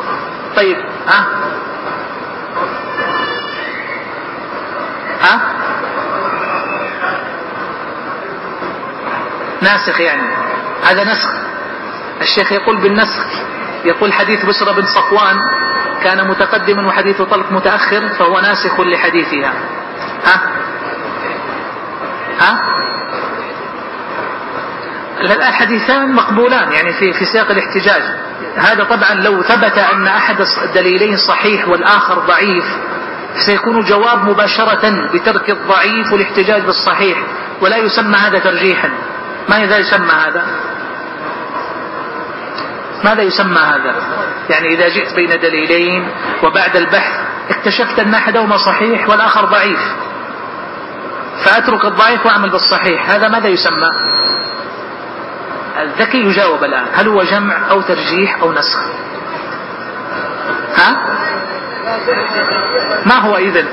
طيب ها؟ ها؟ ناسخ يعني. هذا نسخ. الشيخ يقول بالنسخ. يقول حديث بسرة بن صفوان كان متقدما وحديث طلق متأخر فهو ناسخ لحديثها. ها؟ ها؟ الحديثان مقبولان يعني في في سياق الاحتجاج. هذا طبعا لو ثبت أن أحد الدليلين صحيح والآخر ضعيف سيكون جواب مباشرة بترك الضعيف والاحتجاج بالصحيح ولا يسمى هذا ترجيحا. ماذا يسمى هذا. ماذا يسمى هذا؟ يعني إذا جئت بين دليلين وبعد البحث اكتشفت أن أحدهما صحيح والآخر ضعيف. فأترك الضعيف وأعمل بالصحيح. هذا ماذا يسمى؟ الذكي يجاوب الآن. هل هو جمع أو ترجيح أو نسخ؟ ها؟ ما هو إذن؟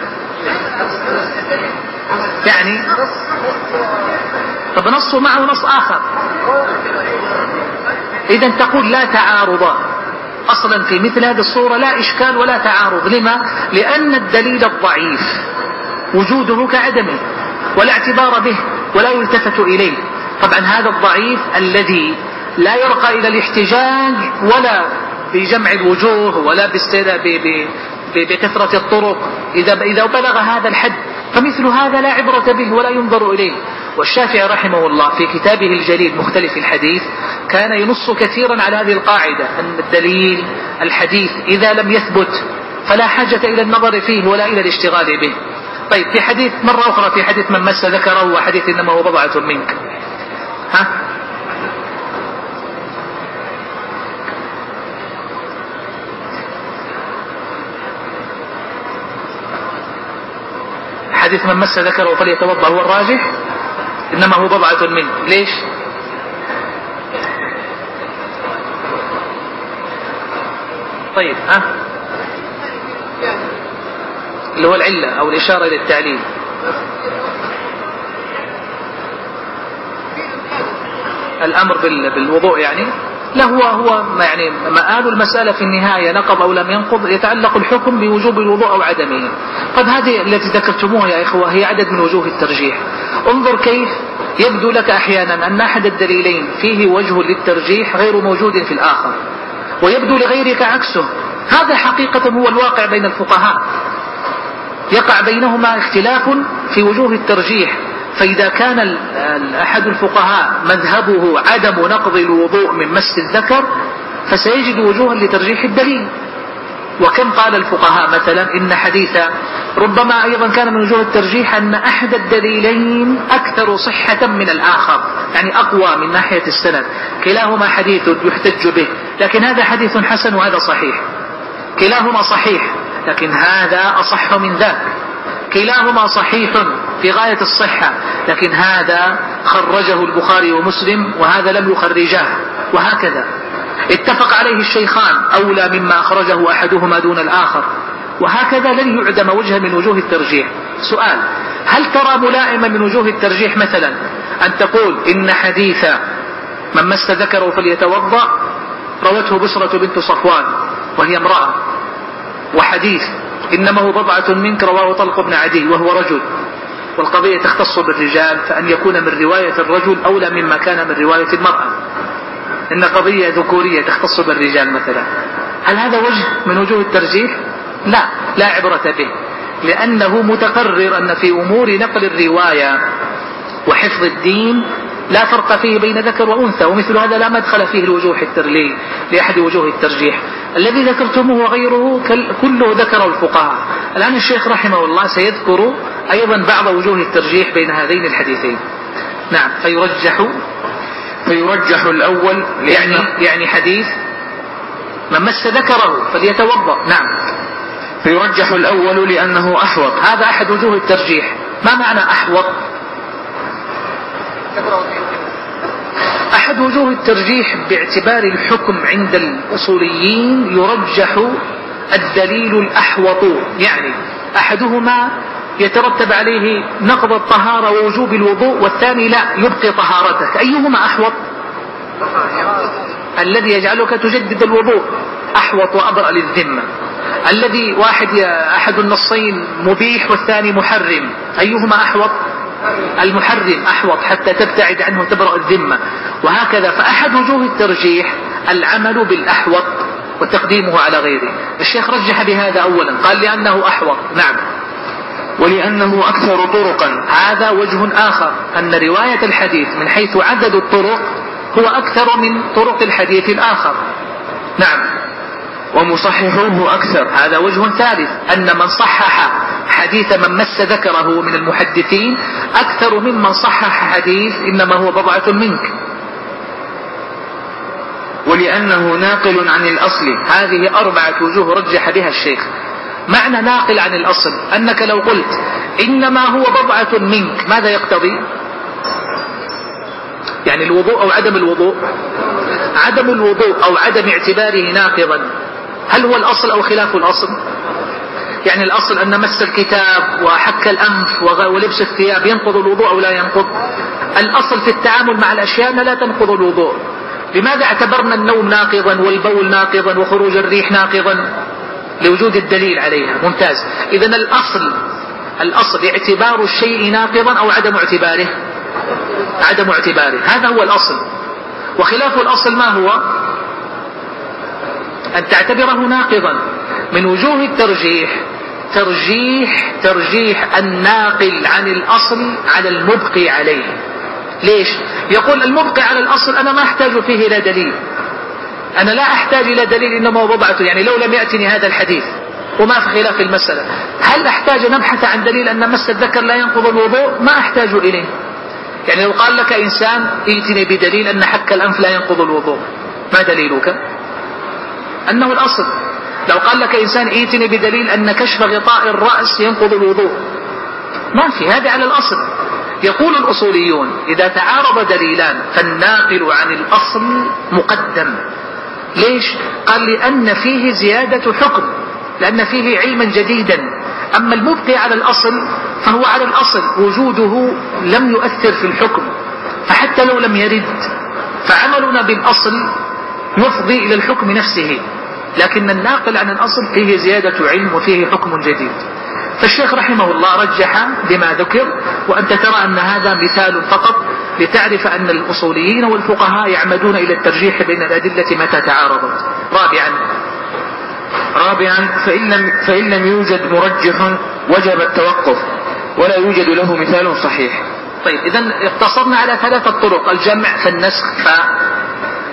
يعني؟ طب نصه معه نص آخر. إذا تقول لا تعارض. أصلا في مثل هذه الصورة لا إشكال ولا تعارض. لما؟ لأن الدليل الضعيف. وجوده كعدمه ولا اعتبار به ولا يلتفت إليه. طبعا هذا الضعيف الذي لا يرقى إلى الاحتجاج ولا بجمع الوجوه ولا بكثرة الطرق. إذا إذا بلغ هذا الحد فمثل هذا لا عبرة به ولا ينظر إليه. والشافعي رحمه الله في كتابه الجليل مختلف الحديث كان ينص كثيرا على هذه القاعدة أن الدليل الحديث إذا لم يثبت فلا حاجة إلى النظر فيه ولا إلى الاشتغال به. طيب في حديث مرة أخرى في حديث من مس ذكره وحديث إنما هو بضعة منك. ها؟ حديث من مس ذكره فليتوضأ هو الراجح؟ إنما هو بضعة منه. ليش؟ طيب ها؟ اللي هو العلة أو الإشارة إلى التعليل. الأمر بالوضوء يعني. لا هو هو يعني مآل المسألة في النهاية نقض أو لم ينقض يتعلق الحكم بوجوب الوضوء أو عدمه. طيب هذه التي ذكرتموها يا إخوة هي عدد من وجوه الترجيح. انظر كيف يبدو لك أحيانا أن أحد الدليلين فيه وجه للترجيح غير موجود في الآخر ويبدو لغيرك عكسه. هذا حقيقة هو الواقع بين الفقهاء. يقع بينهما اختلاف في وجوه الترجيح. فإذا كان أحد الفقهاء مذهبه عدم نقض الوضوء من مس الذكر فسيجد وجوها لترجيح الدليل. وكم قال الفقهاء مثلا إن حديث ربما أيضا كان من وجوه الترجيح أن أحد الدليلين أكثر صحة من الآخر يعني أقوى من ناحية السند. كلاهما حديث يحتج به لكن هذا حديث حسن وهذا صحيح. كلاهما صحيح لكن هذا أصح من ذاك. كلاهما صحيح. في غاية الصحة لكن هذا خرجه البخاري ومسلم وهذا لم يخرجاه وهكذا. اتفق عليه الشيخان أولى مما أخرجه أحدهما دون الآخر. وهكذا لن يعدم وجها من وجوه الترجيح. سؤال هل ترى ملائما من وجوه الترجيح مثلا؟ أن تقول إن حديث من مس ذكره فليتوضأ روته بشرة بنت صفوان وهي امرأة. وحديث إنما هو بضعة منك رواه طلق بن عدي وهو رجل. والقضية تختص بالرجال فأن يكون من رواية الرجل أولى مما كان من رواية المرأة. إن قضية ذكورية تختص بالرجال مثلا. هل هذا وجه من وجوه الترجيح؟ لا لا عبرة به لأنه متقرر أن في أمور نقل الرواية وحفظ الدين لا فرق فيه بين ذكر وأنثى ومثل هذا لا مدخل فيه الوجوه الترلي لأحد وجوه الترجيح. الذي ذكرتموه وغيره كله ذكر الفقهاء. الآن الشيخ رحمه الله سيذكر أيضا بعض وجوه الترجيح بين هذين الحديثين. نعم فيرجح فيرجح الأول يعني, يعني حديث من مس ذكره فليتوضأ. نعم. فيرجح الأول لأنه أحوط. هذا أحد وجوه الترجيح. ما معنى أحوط؟ أحد وجوه الترجيح باعتبار الحكم عند الأصوليين يرجح الدليل الأحوط يعني أحدهما يترتب عليه نقض الطهارة ووجوب الوضوء والثاني لا يبقي طهارتك. أيهما أحوط؟ الذي يجعلك تجدد الوضوء أحوط وأبرأ للذمة. الذي واحد أحد النصين مبيح والثاني محرم. أيهما أحوط؟ المحرم أحوط حتى تبتعد عنه تبرأ الذمة. وهكذا فأحد وجوه الترجيح العمل بالأحوط وتقديمه على غيره. الشيخ رجح بهذا أولا قال لأنه أحوط. نعم. ولأنه أكثر طرقا. هذا وجه آخر أن رواية الحديث من حيث عدد الطرق هو أكثر من طرق الحديث الآخر. نعم. ومصححوه أكثر. هذا وجه ثالث أن من صحح حديث من مس ذكره من المحدثين أكثر ممن صحح حديث إنما هو بضعة منك. ولأنه ناقل عن الأصل هذه أربعة وجوه رجح بها الشيخ. معنى ناقل عن الأصل أنك لو قلت إنما هو بضعة منك ماذا يقتضي؟ يعني الوضوء أو عدم الوضوء؟ عدم الوضوء أو عدم اعتباره ناقضا. هل هو الأصل أو خلاف الأصل؟ يعني الأصل أن مس الكتاب وحك الأنف ولبس الثياب ينقض الوضوء أو لا ينقض. الأصل في التعامل مع الأشياء لا تنقض الوضوء. لماذا اعتبرنا النوم ناقضا والبول ناقضا وخروج الريح ناقضا؟ لوجود الدليل عليها. ممتاز. إذا الأصل الأصل اعتبار الشيء ناقضا أو عدم اعتباره؟ عدم اعتباره. هذا هو الأصل. وخلاف الأصل ما هو؟ أن تعتبره ناقضا. من وجوه الترجيح ترجيح ترجيح الناقل عن الأصل على المبقي عليه. ليش؟ يقول المبقي على الأصل أنا ما أحتاج فيه إلى دليل. أنا لا أحتاج إلى دليل إنما وضعته يعني لو لم يأتني هذا الحديث وما في خلاف المسألة. هل أحتاج أن أبحث عن دليل أن مس الذكر لا ينقض الوضوء؟ ما أحتاج إليه. يعني لو قال لك إنسان ائتني بدليل أن حك الأنف لا ينقض الوضوء ما دليلك؟ أنه الأصل. لو قال لك إنسان ائتني بدليل أن كشف غطاء الرأس ينقض الوضوء. ما في هذا على الأصل. يقول الأصوليون إذا تعارض دليلان فالناقل عن الأصل مقدم. ليش؟ قال لأن فيه زيادة حكم لأن فيه علما جديدا. أما المبقي على الأصل فهو على الأصل وجوده لم يؤثر في الحكم. فحتى لو لم يرد فعملنا بالأصل يفضي إلى الحكم نفسه. لكن الناقل عن الأصل فيه زيادة علم وفيه حكم جديد. فالشيخ رحمه الله رجح بما ذكر وأنت ترى أن هذا مثال فقط لتعرف أن الأصوليين والفقهاء يعمدون إلى الترجيح بين الأدلة متى تعارضت. رابعا. رابعا فإن لم, فإن لم يوجد مرجح وجب التوقف ولا يوجد له مثال صحيح. طيب إذا اقتصرنا على ثلاثة طرق الجمع فالنسخ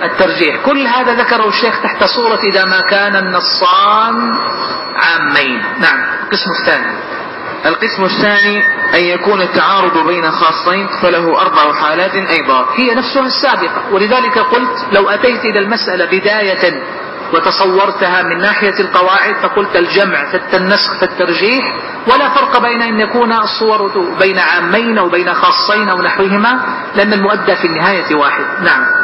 فالترجيح كل هذا ذكره الشيخ تحت صورة إذا ما كان النصان عامين. نعم القسم الثاني. القسم الثاني أن يكون التعارض بين خاصين فله أربع حالات أيضا. هي نفسها السابقة. ولذلك قلت لو أتيت إلى المسألة بداية وتصورتها من ناحية القواعد فقلت الجمع فالنسخ فالترجيح. ولا فرق بين أن يكون الصور بين عامين أو بين خاصين أو نحوهما لأن المؤدى في النهاية واحد. نعم.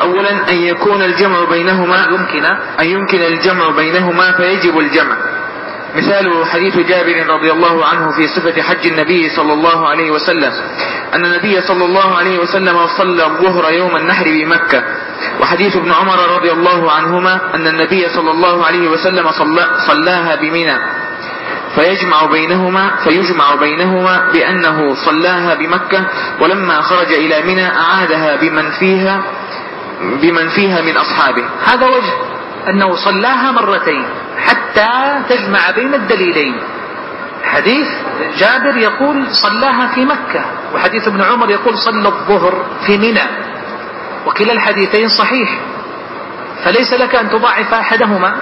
أولا أن يكون الجمع بينهما يمكن. أن يمكن الجمع بينهما فيجب الجمع. مثال حديث جابر رضي الله عنه في صفة حج النبي صلى الله عليه وسلم. أن النبي صلى الله عليه وسلم صلى الظهر يوم النحر بمكة. وحديث ابن عمر رضي الله عنهما أن النبي صلى الله عليه وسلم صلى صلاها بمنى. فيجمع بينهما فيجمع بينهما بأنه صلاها بمكة ولما خرج إلى منى أعادها بمن فيها بمن فيها من أصحابه. هذا وجه أنه صلاها مرتين حتى تجمع بين الدليلين. حديث جابر يقول صلاها في مكة وحديث ابن عمر يقول صلى الظهر في منى. وكلا الحديثين صحيح فليس لك أن تضاعف أحدهما.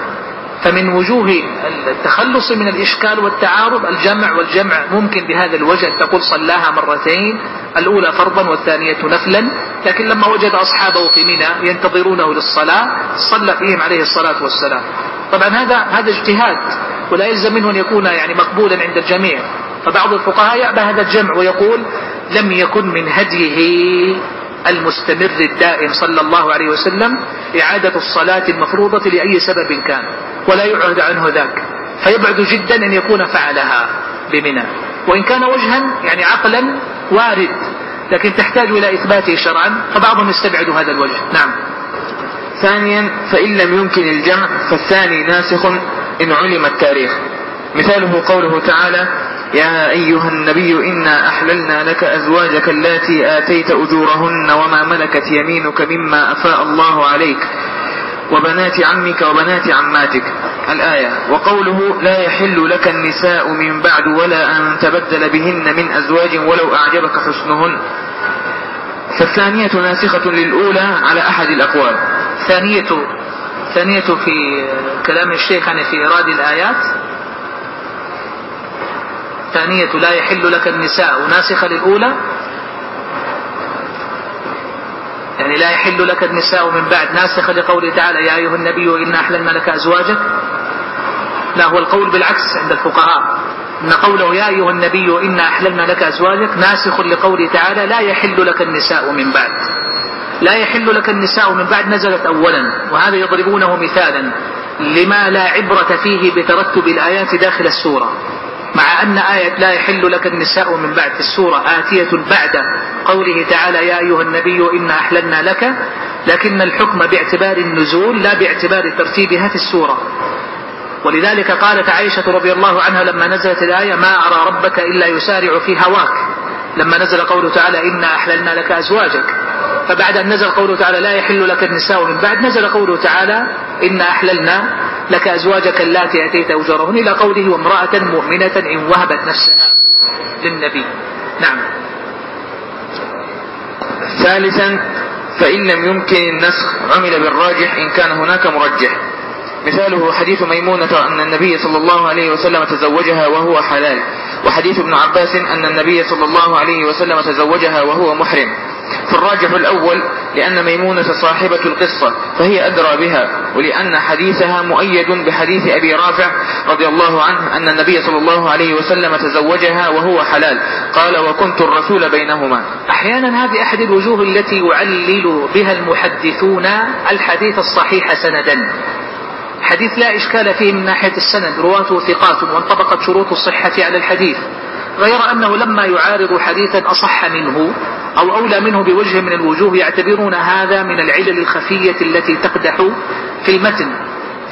فمن وجوه التخلص من الإشكال والتعارض الجمع والجمع ممكن بهذا الوجه تقول صلاها مرتين الأولى فرضا والثانية نفلا. لكن لما وجد أصحابه في منى ينتظرونه للصلاة صلى فيهم عليه الصلاة والسلام. طبعا هذا هذا اجتهاد ولا يلزم منه أن يكون يعني مقبولا عند الجميع. فبعض الفقهاء يأبى هذا الجمع ويقول لم يكن من هديه. المستمر الدائم صلى الله عليه وسلم إعادة الصلاة المفروضة لأي سبب كان ولا يعهد عنه ذاك فيبعد جدا أن يكون فعلها بمنى. وإن كان وجها يعني عقلا وارد لكن تحتاج إلى إثباته شرعا فبعضهم يستبعد هذا الوجه. نعم. ثانيا فإن لم يمكن الجمع فالثاني ناسخ إن علم التاريخ. مثاله قوله تعالى يا أيها النبي إنا أحللنا لك أزواجك اللاتي آتيت أجورهن وما ملكت يمينك مما أفاء الله عليك وبنات عمك وبنات عماتك. الآية وقوله لا يحل لك النساء من بعد ولا أن تبدل بهن من أزواج ولو أعجبك حسنهن. فالثانية ناسخة للأولى على أحد الأقوال. ثانية ثانية في كلام الشيخ يعني في إيراد الآيات. الثانية لا يحل لك النساء. ناسخة للأولى. يعني لا يحل لك النساء من بعد. ناسخة لقوله تعالى يا أيها النبي إنا أحللنا لك أزواجك. لا هو القول بالعكس عند الفقهاء. إن قوله يا أيها النبي إنا أحللنا لك أزواجك ناسخ لقوله تعالى لا يحل لك النساء من بعد. لا يحل لك النساء من بعد نزلت أولا. وهذا يضربونه مثالا لما لا عبرة فيه بترتب الآيات داخل السورة. مع أن آية لا يحل لك النساء من بعد السورة آتية بعد قوله تعالى يا أيها النبي إنا أحللنا لك لكن الحكم باعتبار النزول لا باعتبار ترتيبها في السورة. ولذلك قالت عائشة رضي الله عنها لما نزلت الآية ما أرى ربك إلا يسارع في هواك. لما نزل قوله تعالى إنا أحللنا لك أزواجك. فبعد أن نزل قوله تعالى لا يحل لك النساء من بعد نزل قوله تعالى إنا أحللنا لك أزواجك اللاتي أتيت أجرهن إلى قوله وامرأة مؤمنة إن وهبت نفسها للنبي. نعم. ثالثا فإن لم يمكن النسخ عمل بالراجح إن كان هناك مرجح. مثاله حديث ميمونة أن النبي صلى الله عليه وسلم تزوجها وهو حلال وحديث ابن عباس أن النبي صلى الله عليه وسلم تزوجها وهو محرم. فالراجح الأول لأن ميمونة صاحبة القصة فهي أدرى بها ولأن حديثها مؤيد بحديث أبي رافع رضي الله عنه أن النبي صلى الله عليه وسلم تزوجها وهو حلال. قال وكنت الرسول بينهما. أحيانا هذه أحد الوجوه التي يعلل بها المحدثون الحديث الصحيح سندا. حديث لا إشكال فيه من ناحية السند رواته ثقات وانطبقت شروط الصحة على الحديث. غير أنه لما يعارض حديثا أصح منه أو أولى منه بوجه من الوجوه يعتبرون هذا من العلل الخفية التي تقدح في المتن.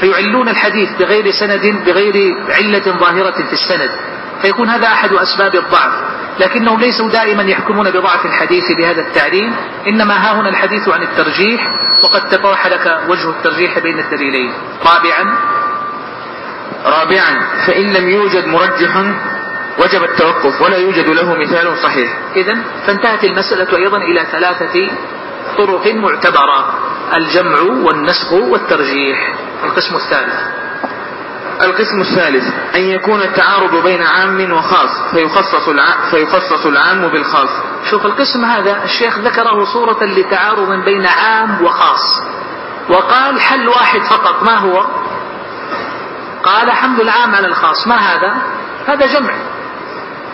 فيعلون الحديث بغير سند بغير علة ظاهرة في السند. فيكون هذا أحد أسباب الضعف. لكنهم ليسوا دائما يحكمون بضعف الحديث بهذا التعليم إنما ها هنا الحديث عن الترجيح وقد تضح لك وجه الترجيح بين الدليلين. رابعا رابعا فإن لم يوجد مرجح وجب التوقف ولا يوجد له مثال صحيح. إذا فانتهت المسألة أيضا إلى ثلاثة طرق معتبرة الجمع والنسخ والترجيح. القسم الثالث. القسم الثالث أن يكون التعارض بين عام وخاص فيخصص العام, فيخصص العام بالخاص. شوف القسم هذا الشيخ ذكره صورة لتعارض بين عام وخاص. وقال حل واحد فقط ما هو؟ قال حمل العام على الخاص. ما هذا؟ هذا جمع.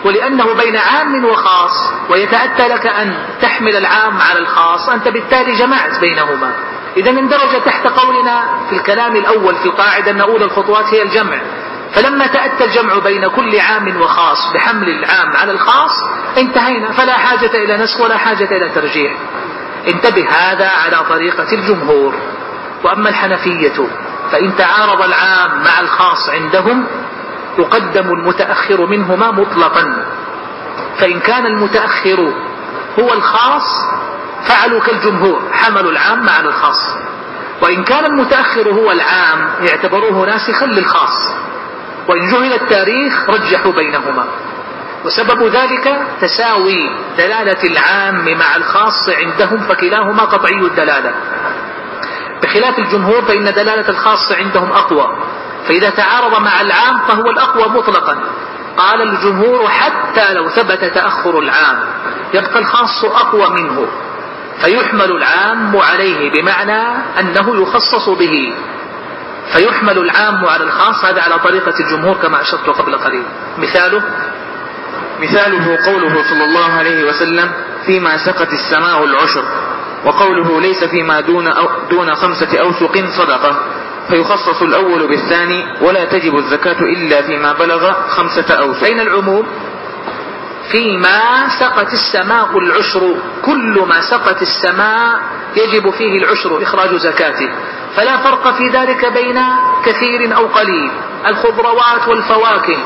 ولأنه بين عام وخاص ويتأتى لك أن تحمل العام على الخاص أنت بالتالي جمعت بينهما. إذا اندرج تحت قولنا في الكلام الأول في القاعدة أن أولى الخطوات هي الجمع. فلما تأتى الجمع بين كل عام وخاص بحمل العام على الخاص انتهينا فلا حاجة إلى نسخ ولا حاجة إلى ترجيح انتبه هذا على طريقة الجمهور. وأما الحنفية فإن تعارض العام مع الخاص عندهم يقدم المتأخر منهما مطلقا. فإن كان المتأخر هو الخاص فعلوا كالجمهور حملوا العام مع الخاص. وإن كان المتأخر هو العام اعتبروه ناسخا للخاص. وإن جهل التاريخ رجحوا بينهما. وسبب ذلك تساوي دلالة العام مع الخاص عندهم فكلاهما قطعي الدلالة. بخلاف الجمهور فإن دلالة الخاص عندهم أقوى. فإذا تعارض مع العام فهو الأقوى مطلقا. قال الجمهور حتى لو ثبت تأخر العام يبقى الخاص أقوى منه فيحمل العام عليه بمعنى أنه يخصص به. فيحمل العام على الخاص هذا على طريقة الجمهور كما أشرت قبل قليل. مثاله مثاله قوله صلى الله عليه وسلم فيما سقت السماء العشر وقوله ليس فيما دون, أو دون خمسة أوسق صدقة. فيخصص الأول بالثاني ولا تجب الزكاة إلا فيما بلغ خمسة أوسق أين العموم؟ فيما سقت السماء العشر كل ما سقت السماء يجب فيه العشر إخراج زكاته. فلا فرق في ذلك بين كثير أو قليل. الخضروات والفواكه. ال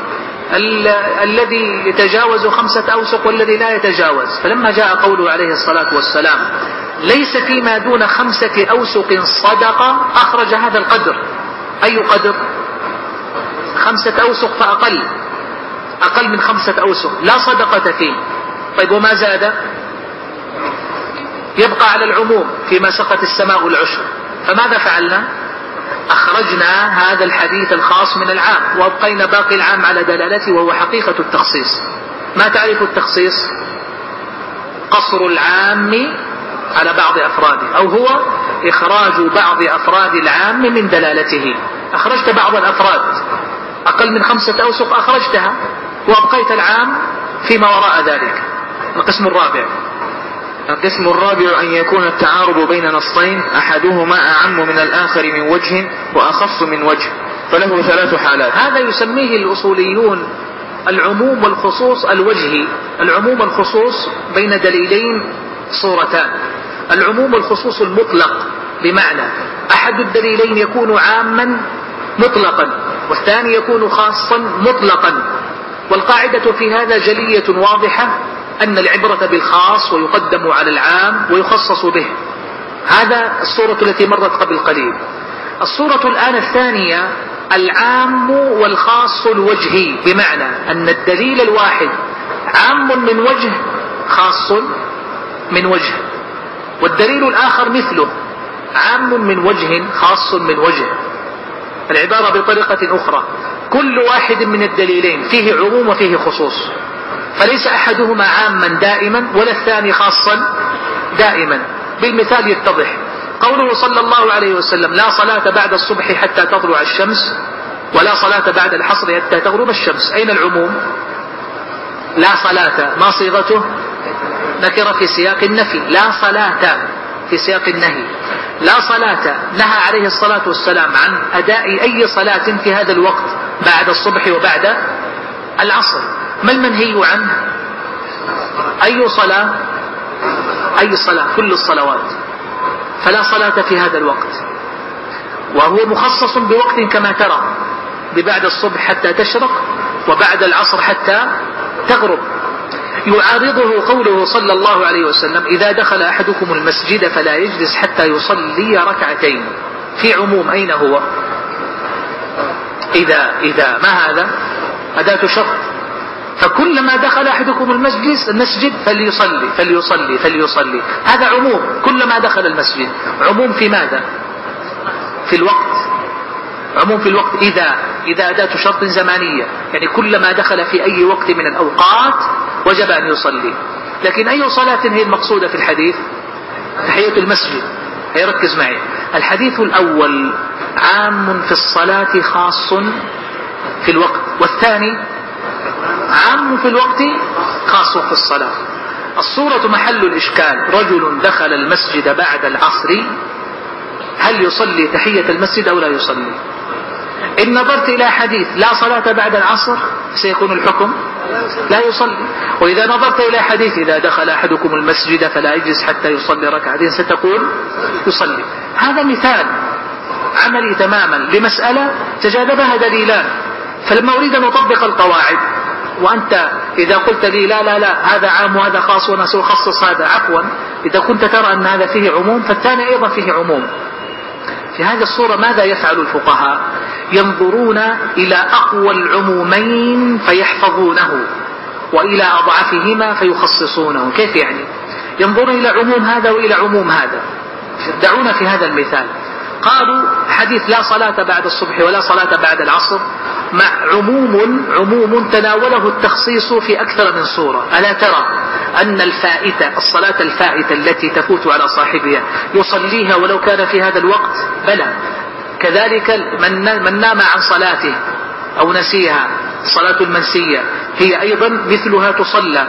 الذي يتجاوز خمسة أوسق والذي لا يتجاوز. فلما جاء قوله عليه الصلاة والسلام ليس فيما دون خمسة أوسق صدقة أخرج هذا القدر. أي قدر؟ خمسة أوسق فأقل. أقل من خمسة أوسق. لا صدقة فيه. طيب وما زاد؟ يبقى على العموم فيما سقت السماء العشر. فماذا فعلنا؟ أخرجنا هذا الحديث الخاص من العام وأبقينا باقي العام على دلالته وهو حقيقة التخصيص. ما تعرف التخصيص؟ قصر العام على بعض أفراده أو هو إخراج بعض أفراد العام من دلالته. أخرجت بعض الأفراد أقل من خمسة أوسق أخرجتها وأبقيت العام فيما وراء ذلك. القسم الرابع. القسم الرابع أن يكون التعارض بين نصين أحدهما أعم من الآخر من وجه وأخص من وجه فله ثلاث حالات. هذا يسميه الأصوليون العموم والخصوص الوجهي. العموم والخصوص بين دليلين صورتان. العموم والخصوص المطلق بمعنى أحد الدليلين يكون عاما مطلقا والثاني يكون خاصا مطلقا. والقاعدة في هذا جلية واضحة أن العبرة بالخاص ويقدم على العام ويخصص به. هذا الصورة التي مرت قبل قليل. الصورة الآن الثانية العام والخاص الوجهي بمعنى أن الدليل الواحد عام من وجه خاص من وجه والدليل الآخر مثله عام من وجه خاص من وجه. العبارة بطريقة أخرى كل واحد من الدليلين فيه عموم وفيه خصوص. فليس أحدهما عاما دائما ولا الثاني خاصا دائما. بالمثال يتضح قوله صلى الله عليه وسلم لا صلاة بعد الصبح حتى تطلع الشمس ولا صلاة بعد الحصر حتى تغرب الشمس. أين العموم؟ لا صلاة ما صيغته؟ نكر في سياق النفي. لا صلاة في سياق النهي. لا صلاة نهى عليه الصلاة والسلام عن أداء أي صلاة في هذا الوقت بعد الصبح وبعد العصر. ما المنهي عنه أي صلاة؟ أي صلاة؟ كل الصلوات. فلا صلاة في هذا الوقت. وهو مخصص بوقت كما ترى ببعد الصبح حتى تشرق وبعد العصر حتى تغرب. يعارضه قوله صلى الله عليه وسلم إذا دخل أحدكم المسجد فلا يجلس حتى يصلي ركعتين. في عموم أين هو؟ إذا إذا ما هذا؟ أداة شرط. فكلما دخل أحدكم المسجد المسجد فليصلي فليصلي فليصلي. هذا عموم. كلما دخل المسجد. عموم في ماذا؟ في الوقت. عموم في الوقت. إذا إذا أداة شرط زمانية. يعني كلما دخل في أي وقت من الأوقات وجب أن يصلي. لكن أي صلاة هي المقصودة في الحديث؟ تحية المسجد. هي ركز معي. الحديث الأول عام في الصلاة خاص في الوقت. والثاني عام في الوقت خاص في الصلاة. الصورة محل الإشكال. رجل دخل المسجد بعد العصر. هل يصلي تحية المسجد أو لا يصلي؟ إن نظرت إلى حديث لا صلاة بعد العصر سيكون الحكم لا يصلي. وإذا نظرت إلى حديث إذا دخل أحدكم المسجد فلا يجلس حتى يصلي ركعتين ستقول يصلي. هذا مثال عملي تماما لمسألة تجاذبها دليلان. فلما أريد أن أطبق القواعد وأنت إذا قلت لي لا لا لا هذا عام وهذا خاص وأنا سأخصص هذا عفوا. إذا كنت ترى أن هذا فيه عموم فالثاني أيضا فيه عموم. في هذه الصورة ماذا يفعل الفقهاء؟ ينظرون إلى أقوى العمومين فيحفظونه وإلى أضعفهما فيخصصونه. كيف يعني؟ ينظرون إلى عموم هذا وإلى عموم هذا. دعونا في هذا المثال. قالوا حديث لا صلاة بعد الصبح ولا صلاة بعد العصر مع عموم عموم تناوله التخصيص في أكثر من صورة. ألا ترى أن الفائتة الصلاة الفائتة التي تفوت على صاحبها يصليها ولو كان في هذا الوقت؟ بلى. كذلك من نام عن صلاته أو نسيها الصلاة المنسية هي أيضا مثلها تصلى.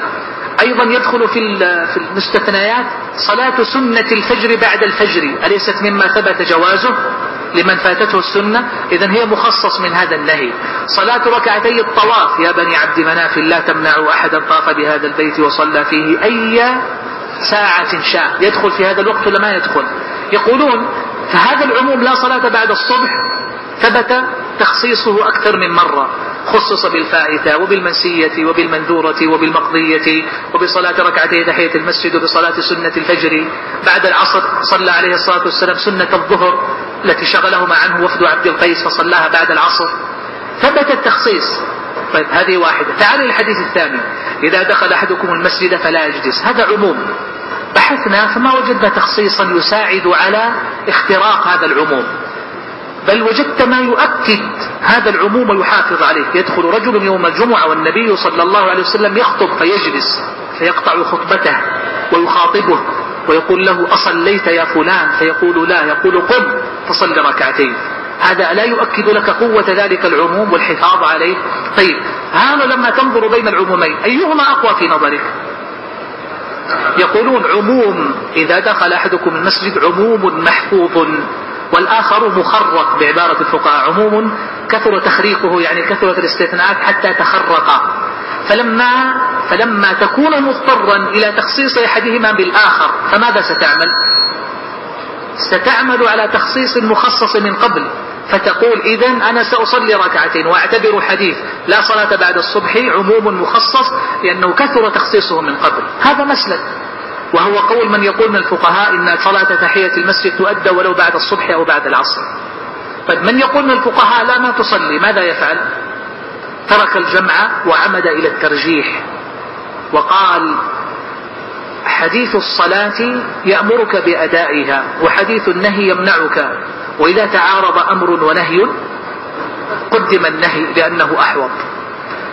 أيضا يدخل في في المستثنيات صلاة سنة الفجر بعد الفجر. أليست مما ثبت جوازه لمن فاتته السنة؟ إذا هي مخصص من هذا النهي. صلاة ركعتي الطواف. يا بني عبد مناف لا تمنعوا أحدا طاف بهذا البيت وصلى فيه أي ساعة شاء. يدخل في هذا الوقت ولا ما يدخل؟ يقولون فهذا العموم لا صلاة بعد الصبح. ثبت تخصيصه أكثر من مرة. خصص بالفائتة وبالمنسية وبالمنذورة وبالمقضية وبصلاة ركعتي تحية المسجد وبصلاة سنة الفجر. بعد العصر صلى عليه الصلاة والسلام سنة الظهر التي شغلهما عنه وفد عبد القيس فصلاها بعد العصر. ثبت التخصيص. طيب هذه واحدة. تعال الحديث الثاني. إذا دخل أحدكم المسجد فلا يجلس. هذا عموم. بحثنا فما وجدنا تخصيصا يساعد على اختراق هذا العموم. بل وجدت ما يؤكد هذا العموم ويحافظ عليه يدخل رجل يوم الجمعة والنبي صلى الله عليه وسلم يخطب فيجلس فيقطع خطبته ويخاطبه ويقول له أصليت يا فلان؟ فيقول لا يقول قم فصل ركعتين. هذا لا يؤكد لك قوة ذلك العموم والحفاظ عليه. طيب هذا لما تنظر بين العمومين أيهما أقوى في نظرك؟ يقولون عموم إذا دخل أحدكم المسجد عموم محفوظ. والآخر مخرق بعبارة الفقهاء. عموم كثر تخريقه يعني كثرت الاستثناءات حتى تخرق. فلما فلما تكون مضطرا إلى تخصيص أحدهما بالآخر فماذا ستعمل؟ ستعمل على تخصيص مخصص من قبل. فتقول إذا أنا سأصلي ركعتين وأعتبر حديث. لا صلاة بعد الصبح عموم مخصص لأنه كثر تخصيصه من قبل. هذا مسلك. وهو قول من يقول من الفقهاء إن صلاة تحية المسجد تؤدى ولو بعد الصبح أو بعد العصر. طيب من يقول من الفقهاء لا ما تصلي ماذا يفعل؟ ترك الجمع وعمد إلى الترجيح. وقال حديث الصلاة يأمرك بأدائها وحديث النهي يمنعك. وإذا تعارض أمر ونهي قدم النهي لأنه أحوط.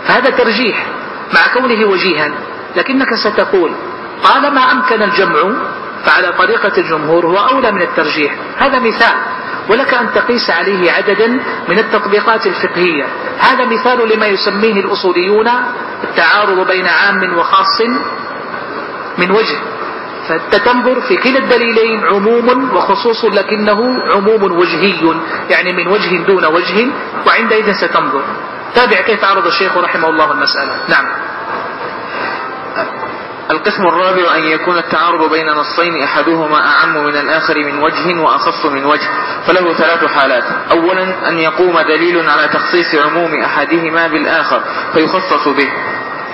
فهذا ترجيح مع كونه وجيها لكنك ستقول طالما أمكن الجمع فعلى طريقة الجمهور هو أولى من الترجيح. هذا مثال. ولك أن تقيس عليه عددا من التطبيقات الفقهية. هذا مثال لما يسميه الأصوليون التعارض بين عام وخاص من وجه. فأنت تنظر في كلا الدليلين عموم وخصوص لكنه عموم وجهي يعني من وجه دون وجه وعندئذ ستنظر تابع كيف عرض الشيخ رحمه الله المسألة. نعم. القسم الرابع أن يكون التعارض بين نصين أحدهما أعم من الآخر من وجه وأخص من وجه فله ثلاث حالات. أولا أن يقوم دليل على تخصيص عموم أحدهما بالآخر فيخصص به.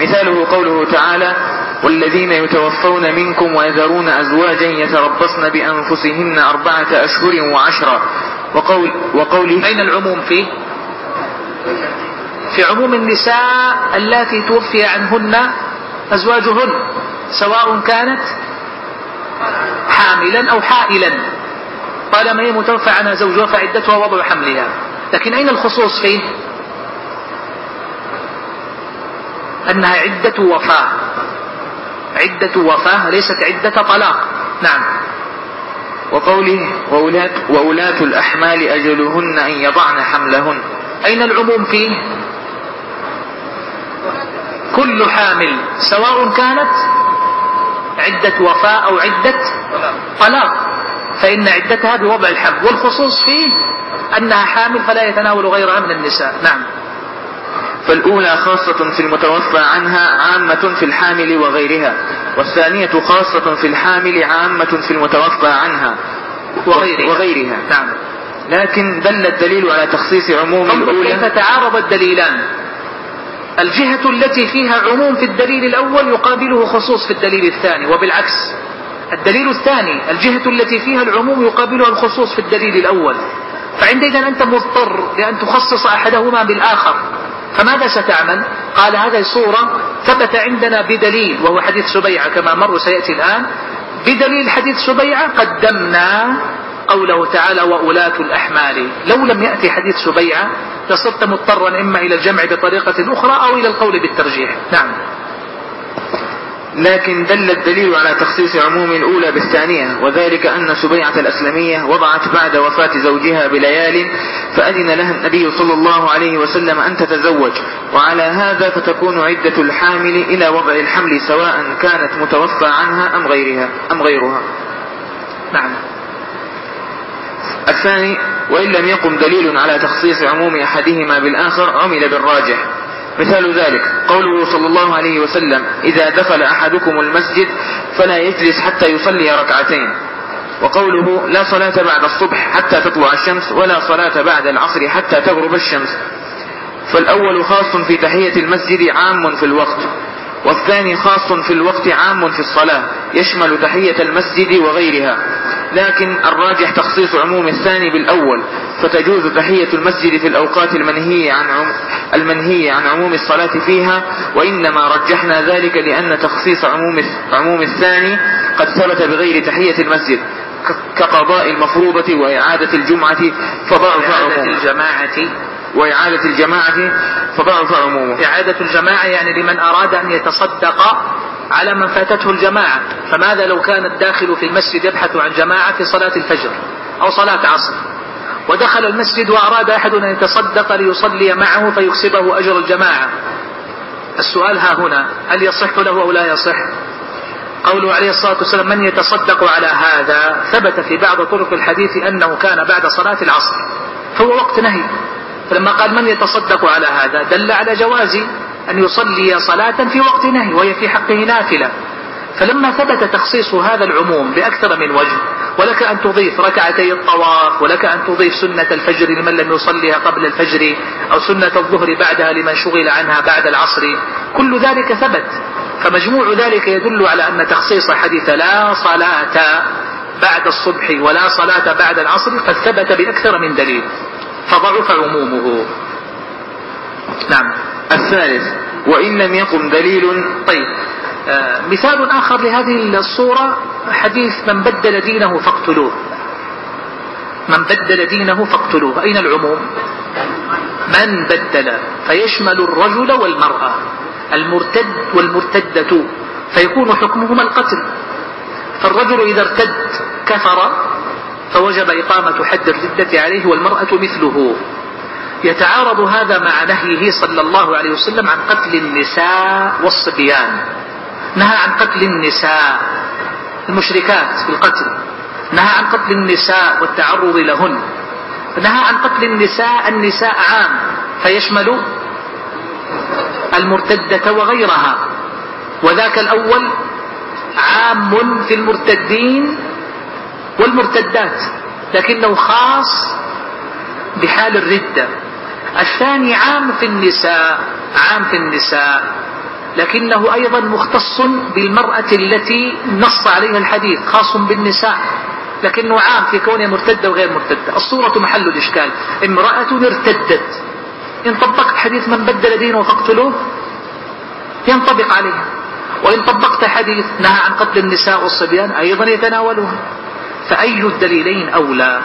مثاله قوله تعالى والذين يتوفون منكم ويذرون أزواجا يتربصن بأنفسهن أربعة أشهر وعشرا وقول وقوله أين العموم فيه؟ في عموم النساء اللاتي توفي عنهن أزواجهن سواء كانت حاملا أو حائلا. طالما هي متوفى عنها زوجها فعدتها وضع حملها. لكن أين الخصوص فيه؟ أنها عدة وفاة. عدة وفاة ليست عدة طلاق. نعم. وقوله وولاة, وولاة الأحمال أجلهن أن يضعن حملهن. أين العموم فيه؟ كل حامل سواء كانت عدة وفاة أو عدة طلاق. فإن عدتها بوضع الحمل. والخصوص فيه أنها حامل فلا يتناول غيرها من النساء. نعم. فالأولى خاصة في المتوفى عنها عامة في الحامل وغيرها والثانية خاصة في الحامل عامة في المتوفى عنها وغيرها, وغيرها. نعم. لكن دل الدليل على تخصيص عموم انظر كيف الأولى تعارض الدليلان. الجهة التي فيها عموم في الدليل الأول يقابله خصوص في الدليل الثاني وبالعكس الدليل الثاني الجهة التي فيها العموم يقابلها الخصوص في الدليل الأول. فعندئذ أنت مضطر لأن تخصص أحدهما بالآخر. فماذا ستعمل؟ قال هذه صورة ثبت عندنا بدليل وهو حديث سبيعة كما مر سيأتي الآن. بدليل حديث سبيعة قدمنا قوله تعالى وأولاة الأحمال. لو لم يأتي حديث سبيعة لصرت مضطرا إما إلى الجمع بطريقة أخرى أو إلى القول بالترجيح. نعم. لكن دل الدليل على تخصيص عموم الأولى بالثانية وذلك أن سبيعة الأسلمية وضعت بعد وفاة زوجها بليال فأذن لها النبي صلى الله عليه وسلم أن تتزوج. وعلى هذا فتكون عدة الحامل إلى وضع الحمل سواء كانت متوفى عنها أم غيرها أم غيرها. نعم. الثاني وإن لم يقم دليل على تخصيص عموم أحدهما بالآخر عمل بالراجح. مثال ذلك قوله صلى الله عليه وسلم إذا دخل أحدكم المسجد فلا يجلس حتى يصلي ركعتين. وقوله لا صلاة بعد الصبح حتى تطلع الشمس ولا صلاة بعد العصر حتى تغرب الشمس. فالأول خاص في تحية المسجد عام في الوقت والثاني خاص في الوقت عام في الصلاة يشمل تحية المسجد وغيرها. لكن الراجح تخصيص عموم الثاني بالأول فتجوز تحية المسجد في الأوقات المنهية عن عم المنهية عن عموم الصلاة فيها وإنما رجحنا ذلك لأن تخصيص عموم عموم الثاني قد ثبت بغير تحية المسجد كقضاء المفروضة وإعادة الجمعة فضعف عمومه. الجماعة. وإعادة الجماعة فضعف عمومه. إعادة الجماعة يعني لمن أراد أن يتصدق على من فاتته الجماعة. فماذا لو كان الداخل في المسجد يبحث عن جماعة في صلاة الفجر أو صلاة عصر؟ ودخل المسجد وأراد أحد أن يتصدق ليصلي معه فيكسبه أجر الجماعة. السؤال ها هنا هل يصح له أو لا يصح؟ قوله عليه الصلاة والسلام من يتصدق على هذا؟ ثبت في بعض طرق الحديث أنه كان بعد صلاة العصر. فهو وقت نهي. فلما قال من يتصدق على هذا دل على جواز أن يصلي صلاة في وقت نهي وهي في حقه نافلة. فلما ثبت تخصيص هذا العموم بأكثر من وجه ولك أن تضيف ركعتي الطواف ولك أن تضيف سنة الفجر لمن لم يصليها قبل الفجر أو سنة الظهر بعدها لمن شغل عنها بعد العصر كل ذلك ثبت. فمجموع ذلك يدل على أن تخصيص حديث لا صلاة بعد الصبح ولا صلاة بعد العصر قد ثبت بأكثر من دليل. فضعف عمومه. نعم. الثالث وإن لم يقم دليل طيب آه، مثال آخر لهذه الصورة حديث من بدل دينه فاقتلوه. من بدل دينه فاقتلوه. أين العموم؟ من بدل فيشمل الرجل والمرأة المرتد والمرتدة فيكون حكمهما القتل. فالرجل إذا ارتد كفر فوجب إقامة حد الردة عليه والمرأة مثله. يتعارض هذا مع نهيه صلى الله عليه وسلم عن قتل النساء والصبيان. نهى عن قتل النساء المشركات في القتل. نهى عن قتل النساء والتعرض لهن. نهى عن قتل النساء النساء عام. فيشمل المرتدة وغيرها. وذاك الأول عام في المرتدين والمرتدات لكنه خاص بحال الردة. الثاني عام في النساء عام في النساء. لكنه أيضا مختص بالمرأة التي نص عليها الحديث خاص بالنساء. لكنه عام في كونها مرتدة وغير مرتدة. الصورة محل الإشكال. امرأة ارتدت. إن طبقت حديث من بدل دينه فاقتلوه. ينطبق عليها. وإن طبقت حديث نهى عن قتل النساء والصبيان أيضا يتناولها. فأي الدليلين أولى؟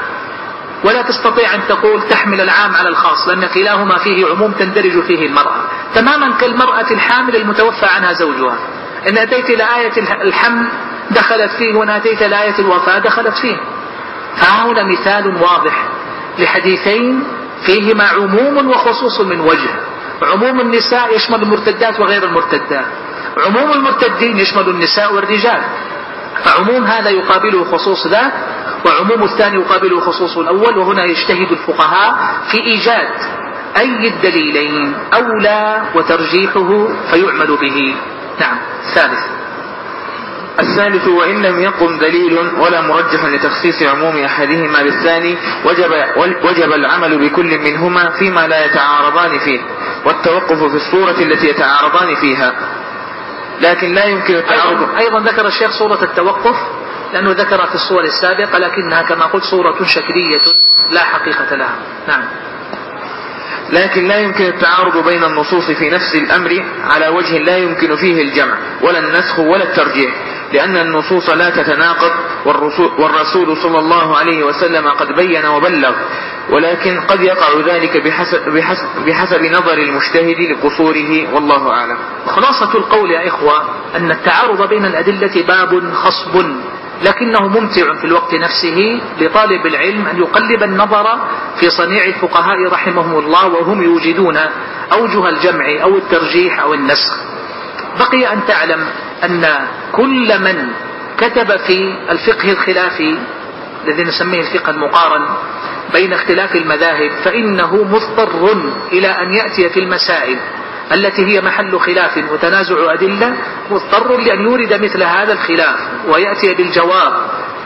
ولا تستطيع أن تقول تحمل العام على الخاص لأن كلاهما فيه عموم تندرج فيه المرأة. تماما كالمرأة الحامل المتوفى عنها زوجها. إن أتيت إلى آية الحمل دخلت فيه وإن أتيت إلى آية الوفاة دخلت فيه. فهنا مثال واضح لحديثين فيهما عموم وخصوص من وجه. عموم النساء يشمل المرتدات وغير المرتدات. عموم المرتدين يشمل النساء والرجال. فعموم هذا يقابله خصوص ذاك وعموم الثاني يقابله خصوص الأول وهنا يجتهد الفقهاء في إيجاد أي الدليلين أولى وترجيحه فيعمل به. نعم ثالث الثالث وإن لم يقم دليل ولا مرجح لتخصيص عموم أحدهما بالثاني وجب, وجب العمل بكل منهما فيما لا يتعارضان فيه والتوقف في الصورة التي يتعارضان فيها. لكن لا يمكن التعارض. أيضا, أيضا ذكر الشيخ صورة التوقف لأنه ذكر في الصور السابقة لكنها كما قلت صورة شكلية لا حقيقة لها. نعم. لكن لا يمكن التعارض بين النصوص في نفس الأمر على وجه لا يمكن فيه الجمع ولا النسخ ولا الترجيح لأن النصوص لا تتناقض والرسول صلى الله عليه وسلم قد بين وبلغ. ولكن قد يقع ذلك بحسب, بحسب, بحسب نظر المجتهد لقصوره والله أعلم. خلاصة القول يا إخوة أن التعارض بين الأدلة باب خصب لكنه ممتع في الوقت نفسه لطالب العلم أن يقلب النظر في صنيع الفقهاء رحمهم الله وهم يوجدون أوجه الجمع أو الترجيح أو النسخ. بقي أن تعلم أن كل من كتب في الفقه الخلافي الذي نسميه الفقه المقارن بين اختلاف المذاهب فإنه مضطر إلى أن يأتي في المسائل التي هي محل خلاف وتنازع أدلة مضطر لأن يورد مثل هذا الخلاف ويأتي بالجواب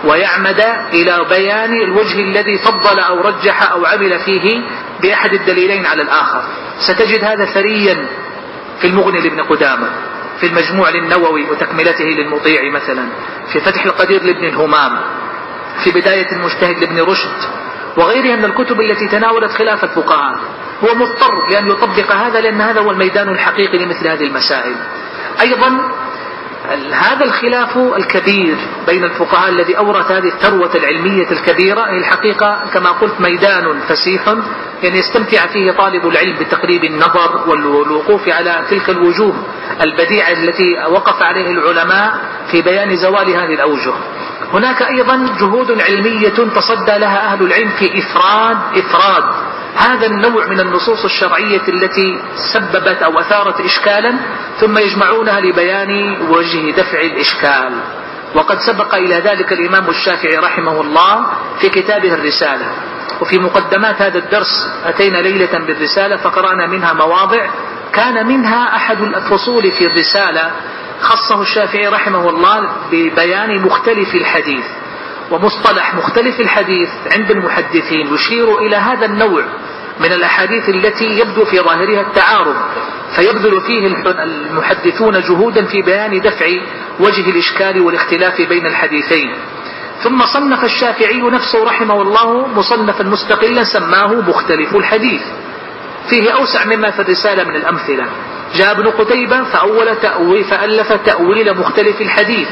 ويعمد إلى بيان الوجه الذي فضل أو رجح أو عمل فيه بأحد الدليلين على الآخر. ستجد هذا ثريا في المغني لابن قدامة في المجموع للنووي وتكملته للمطيع مثلا في فتح القدير لابن الهمام في بداية المجتهد لابن رشد وغيرها من الكتب التي تناولت خلاف الفقهاء. هو مضطر لأن يطبق هذا لأن هذا هو الميدان الحقيقي لمثل هذه المسائل. أيضا هذا الخلاف الكبير بين الفقهاء الذي أورث هذه الثروة العلمية الكبيرة هي الحقيقة كما قلت ميدان فسيح يعني يستمتع فيه طالب العلم بتقريب النظر والوقوف على تلك الوجوه البديعة التي وقف عليه العلماء في بيان زوال هذه الأوجه. هناك أيضا جهود علمية تصدى لها أهل العلم في إفراد إفراد. هذا النوع من النصوص الشرعية التي سببت أو أثارت إشكالا ثم يجمعونها لبيان وجه دفع الإشكال. وقد سبق إلى ذلك الإمام الشافعي رحمه الله في كتابه الرسالة. وفي مقدمات هذا الدرس أتينا ليلة بالرسالة فقرأنا منها مواضع. كان منها أحد الفصول في الرسالة خصه الشافعي رحمه الله ببيان مختلف الحديث ومصطلح مختلف الحديث عند المحدثين يشير إلى هذا النوع من الأحاديث التي يبدو في ظاهرها التعارض فيبذل فيه المحدثون جهودا في بيان دفع وجه الإشكال والاختلاف بين الحديثين. ثم صنف الشافعي نفسه رحمه الله مصنفا مستقلا سماه مختلف الحديث. فيه أوسع مما في الرسالة من الأمثلة. جاء ابن قتيبة فأول تأويل فألف تأويل مختلف الحديث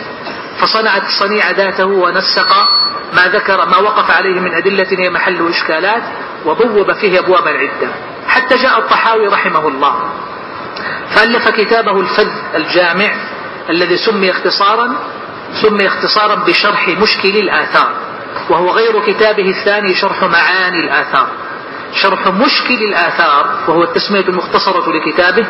فصنع الصنيع ذاته ونسق ما ذكر ما وقف عليه من أدلة هي محل إشكالات وبوب فيه أبوابا عدة حتى جاء الطحاوي رحمه الله فألف كتابه الفذ الجامع الذي سمي اختصارا سمي اختصارا بشرح مشكل الآثار وهو غير كتابه الثاني شرح معاني الآثار. شرح مشكل الآثار وهو التسمية المختصرة لكتابه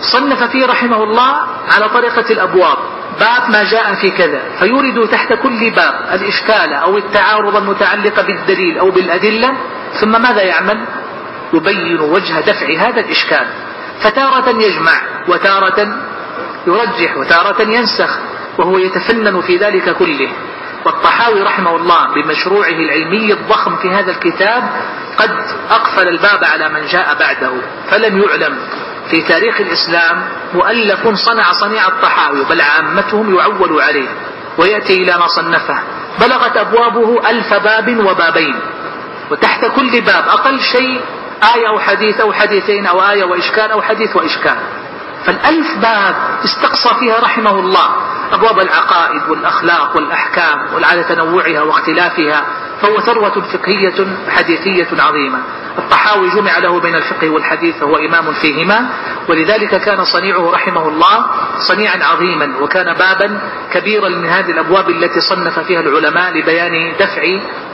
صنف فيه رحمه الله على طريقة الأبواب. باب ما جاء في كذا. فيورد تحت كل باب الإشكال أو التعارض المتعلق بالدليل أو بالأدلة ثم ماذا يعمل؟ يبين وجه دفع هذا الإشكال. فتارة يجمع وتارة يرجح وتارة ينسخ وهو يتفنن في ذلك كله. والطحاوي رحمه الله بمشروعه العلمي الضخم في هذا الكتاب قد أقفل الباب على من جاء بعده فلم يعلم. في تاريخ الإسلام مؤلف صنع صنيع الطحاوي بل عامتهم يعول عليه ويأتي إلى ما صنفه. بلغت أبوابه ألف باب وبابين وتحت كل باب أقل شيء آية أو حديث أو حديثين أو آية وإشكال أو حديث وإشكال. فالألف باب استقصى فيها رحمه الله أبواب العقائد والأخلاق والأحكام وعلى تنوعها واختلافها فهو ثروة فقهية حديثية عظيمة. الطحاوي جمع له بين الفقه والحديث فهو إمام فيهما. ولذلك كان صنيعه رحمه الله صنيعا عظيما وكان بابا كبيرا من هذه الأبواب التي صنف فيها العلماء لبيان دفع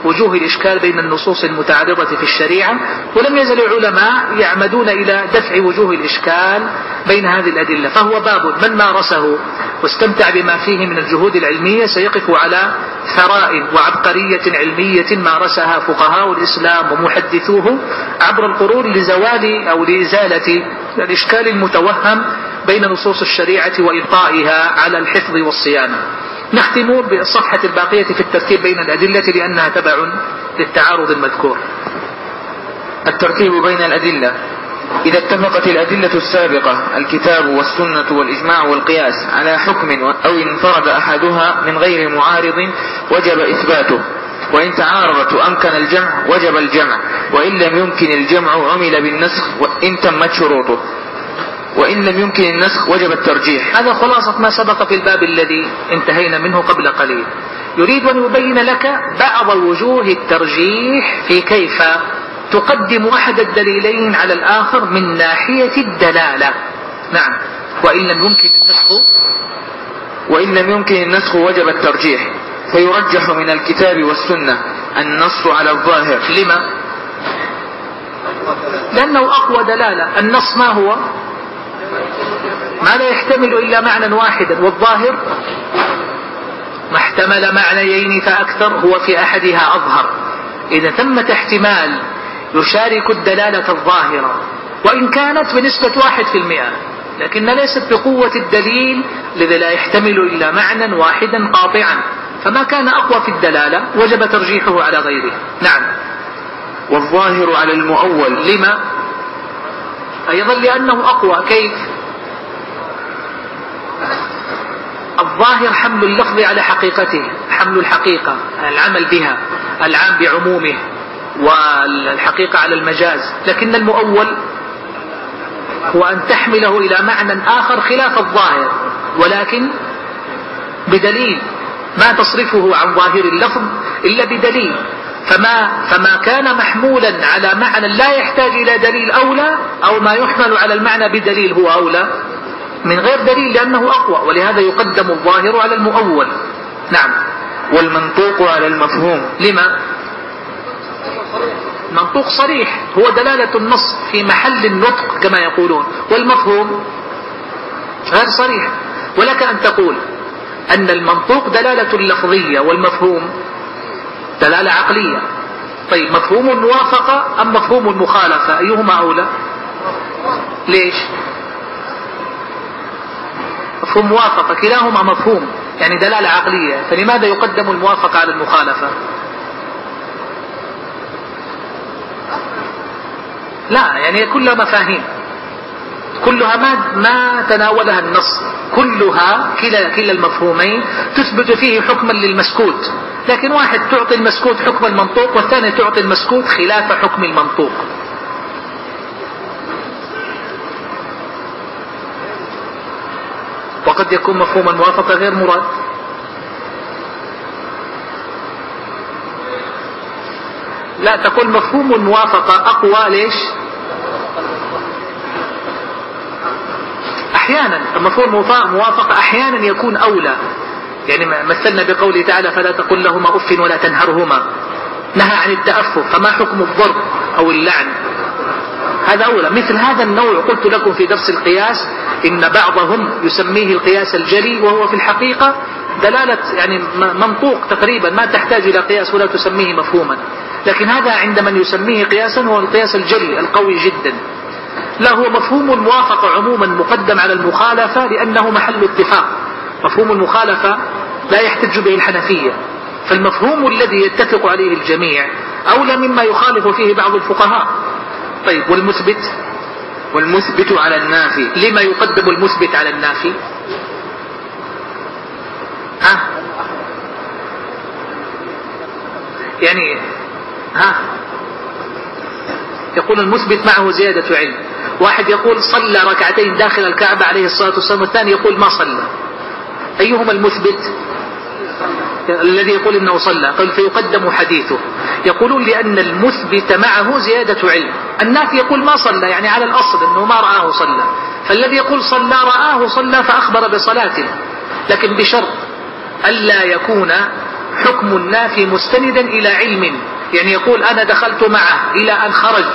وجوه الإشكال بين النصوص المتعارضة في الشريعة. ولم يزل العلماء يعمدون إلى دفع وجوه الإشكال بين هذه الأدلة. فهو باب من مارسه واستمتع بما فيه من الجهود العلمية سيقف على ثراء وعبقرية علمية مارسها فقهاء الإسلام ومحدثوه. عبر القرون لزوال أو لإزالة الإشكال المتوهم بين نصوص الشريعة وإبقائها على الحفظ والصيانة. نختم بالصفحة الباقية في الترتيب بين الأدلة لأنها تبع للتعارض المذكور. الترتيب بين الأدلة. إذا اتفقت الأدلة السابقة الكتاب والسنة والإجماع والقياس على حكم أو انفرد أحدها من غير معارض وجب إثباته. وإن تعارضت وأمكن الجمع وجب الجمع. وإن لم يمكن الجمع عمل بالنسخ وإن تمت شروطه. وإن لم يمكن النسخ وجب الترجيح. هذا خلاصة ما سبق في الباب الذي انتهينا منه قبل قليل. يريد أن يبين لك بعض وجوه الترجيح في كيف تقدم أحد الدليلين على الآخر من ناحية الدلالة. نعم. وإن لم يمكن النسخ. وإن لم يمكن النسخ وجب الترجيح. فيرجح من الكتاب والسنة النص على الظاهر. لما؟ لأنه أقوى دلالة. النص ما هو؟ ما لا يحتمل إلا معنى واحدا والظاهر ما احتمل معنيين فأكثر هو في أحدها أظهر. إذا ثمة احتمال يشارك الدلالة الظاهرة وإن كانت بنسبة واحد في المئة لكن ليست بقوة الدليل الذي لا يحتمل إلا معنى واحدا قاطعا. فما كان أقوى في الدلالة وجب ترجيحه على غيره. نعم. والظاهر على المؤول. لما؟ أيضا لأنه أقوى. كيف؟ الظاهر حمل اللفظ على حقيقته حمل الحقيقة العمل بها العام بعمومه والحقيقة على المجاز. لكن المؤول هو أن تحمله إلى معنى آخر خلاف الظاهر ولكن بدليل. ما تصرفه عن ظاهر اللفظ إلا بدليل. فما, فما كان محمولا على معنى لا يحتاج إلى دليل أولى أو ما يحمل على المعنى بدليل هو أولى من غير دليل لأنه أقوى ولهذا يقدم الظاهر على المؤول. نعم. والمنطوق على المفهوم. لما؟ منطوق صريح. هو دلالة النص في محل النطق كما يقولون. والمفهوم غير صريح. ولك أن تقول أن المنطوق دلالة لفظية والمفهوم دلالة عقلية. طيب مفهوم الموافقة أم مفهوم المخالفة؟ أيهما أولى؟ ليش؟ مفهوم موافقة كلاهما مفهوم يعني دلالة عقلية. فلماذا يقدم الموافقة على المخالفة؟ لا يعني كلها مفاهيم. كلها ما ما تناولها النص. كلها كلا كلا المفهومين تثبت فيه حكما للمسكوت. لكن واحد تعطي المسكوت حكم المنطوق والثاني تعطي المسكوت خلاف حكم المنطوق. وقد يكون مفهوم الموافقة غير مراد. لا تقول مفهوم الموافقة أقوى ليش؟ أحيانا مفهوم الموافقة أحيانا يكون أولى. يعني مثلنا بقوله تعالى فلا تقل لهما أف ولا تنهرهما. نهى عن التأفف فما حكم الضرب أو اللعن؟ هذا أولا مثل هذا النوع قلت لكم في درس القياس إن بعضهم يسميه القياس الجلي وهو في الحقيقة دلالة يعني منطوق تقريبا ما تحتاج إلى قياس ولا تسميه مفهوما. لكن هذا عند من يسميه قياسا هو القياس الجلي القوي جدا. لا هو مفهوم الموافقة عموما مقدم على المخالفة لأنه محل اتفاق. مفهوم المخالفة لا يحتج به الحنفية. فالمفهوم الذي يتفق عليه الجميع أولى مما يخالف فيه بعض الفقهاء. طيب والمثبت؟ والمثبت على النافي. لما يقدم المثبت على النافي؟ ها؟ يعني ها؟ يقول المثبت معه زيادة علم. واحد يقول صلى ركعتين داخل الكعبة عليه الصلاة والسلام والثاني يقول ما صلى. أيهما المثبت؟ الذي يقول إنه صلى. قال فيقدم حديثه. يقولون لأن المثبت معه زيادة علم. النافي يقول ما صلى يعني على الأصل إنه ما رآه صلى. فالذي يقول صلى رآه صلى فأخبر بصلاته. لكن بشرط ألا يكون حكم النافي مستندا إلى علم. يعني يقول أنا دخلت معه إلى أن خرج.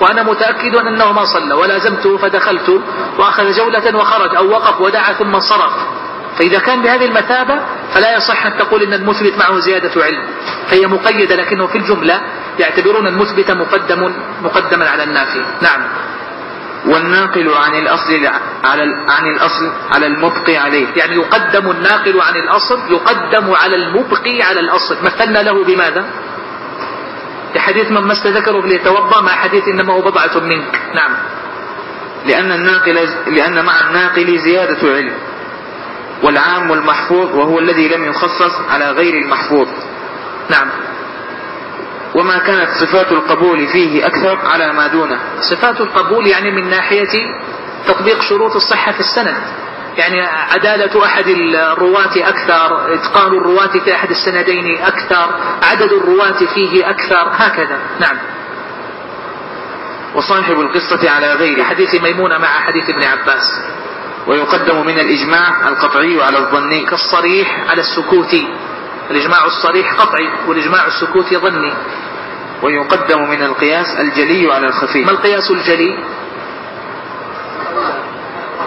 وأنا متأكد انه ما صلى ولازمته فدخلت وأخذ جولة وخرج أو وقف ودعا ثم انصرف. فإذا كان بهذه المثابة فلا يصح أن تقول أن المثبت معه زيادة علم. فهي مقيدة لكنه في الجملة يعتبرون المثبت مقدم مقدما على النافي. نعم. والناقل عن الأصل على عن الأصل على المبقي عليه. يعني يقدم الناقل عن الأصل يقدم على المبقي على الأصل. مثلنا له بماذا؟ بحديث من مس ذكره فليتوضا مع حديث إنما هو بضعة منك. نعم. لأن الناقل لأن مع الناقل زيادة علم. والعام المحفوظ وهو الذي لم يخصص على غير المحفوظ. نعم. وما كانت صفات القبول فيه أكثر على ما دونه. صفات القبول يعني من ناحية تطبيق شروط الصحة في السند. يعني عدالة أحد الرواة أكثر إتقان الرواة في أحد السندين أكثر عدد الرواة فيه أكثر هكذا. نعم. وصاحب القصة على غير حديث ميمونة مع حديث ابن عباس. ويقدم من الإجماع القطعي على الظني. كالصريح على السكوتي الإجماع الصريح قطعي والإجماع السكوتي ظني. ويقدم من القياس الجلي على الخفي. ما القياس الجلي؟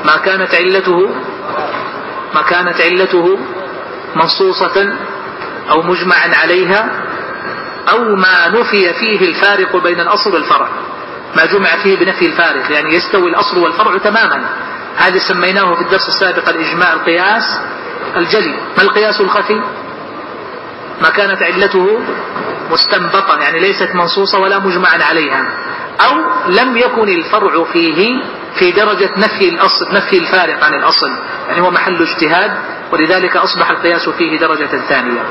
ما كانت علته ما كانت علته منصوصة أو مجمعا عليها أو ما نفي فيه الفارق بين الأصل والفرع. ما جمع فيه بنفي الفارق يعني يستوي الأصل والفرع تماما. هذا سميناه في الدرس السابق الإجماع القياس الجلي. ما القياس الخفي؟ ما كانت علته مستنبطة يعني ليست منصوصة ولا مجمعا عليها. أو لم يكن الفرع فيه في درجة نفي الأصل نفي الفارق عن الأصل. يعني هو محل اجتهاد ولذلك أصبح القياس فيه درجة ثانية.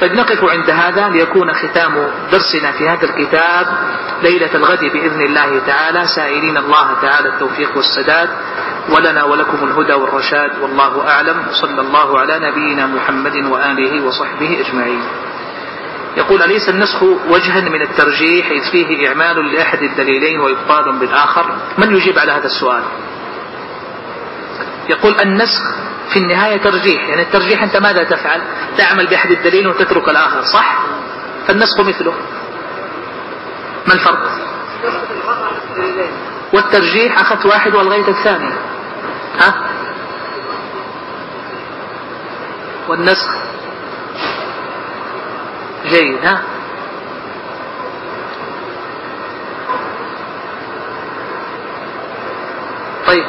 طيب نقف عند هذا ليكون ختام درسنا في هذا الكتاب ليلة الغد بإذن الله تعالى. سائلين الله تعالى التوفيق والسداد. ولنا ولكم الهدى والرشاد والله أعلم. صلى الله على نبينا محمد وآله وصحبه أجمعين. يقول أليس النسخ وجها من الترجيح إذ فيه إعمال لأحد الدليلين وإبطال بالآخر؟ من يجيب على هذا السؤال؟ يقول النسخ في النهاية ترجيح يعني الترجيح أنت ماذا تفعل؟ تعمل بأحد الدليل وتترك الآخر صح؟ فالنسخ مثله. ما الفرق؟ والترجيح أخذت واحد والغيت الثاني ها؟ والنسخ جيد ها طيب.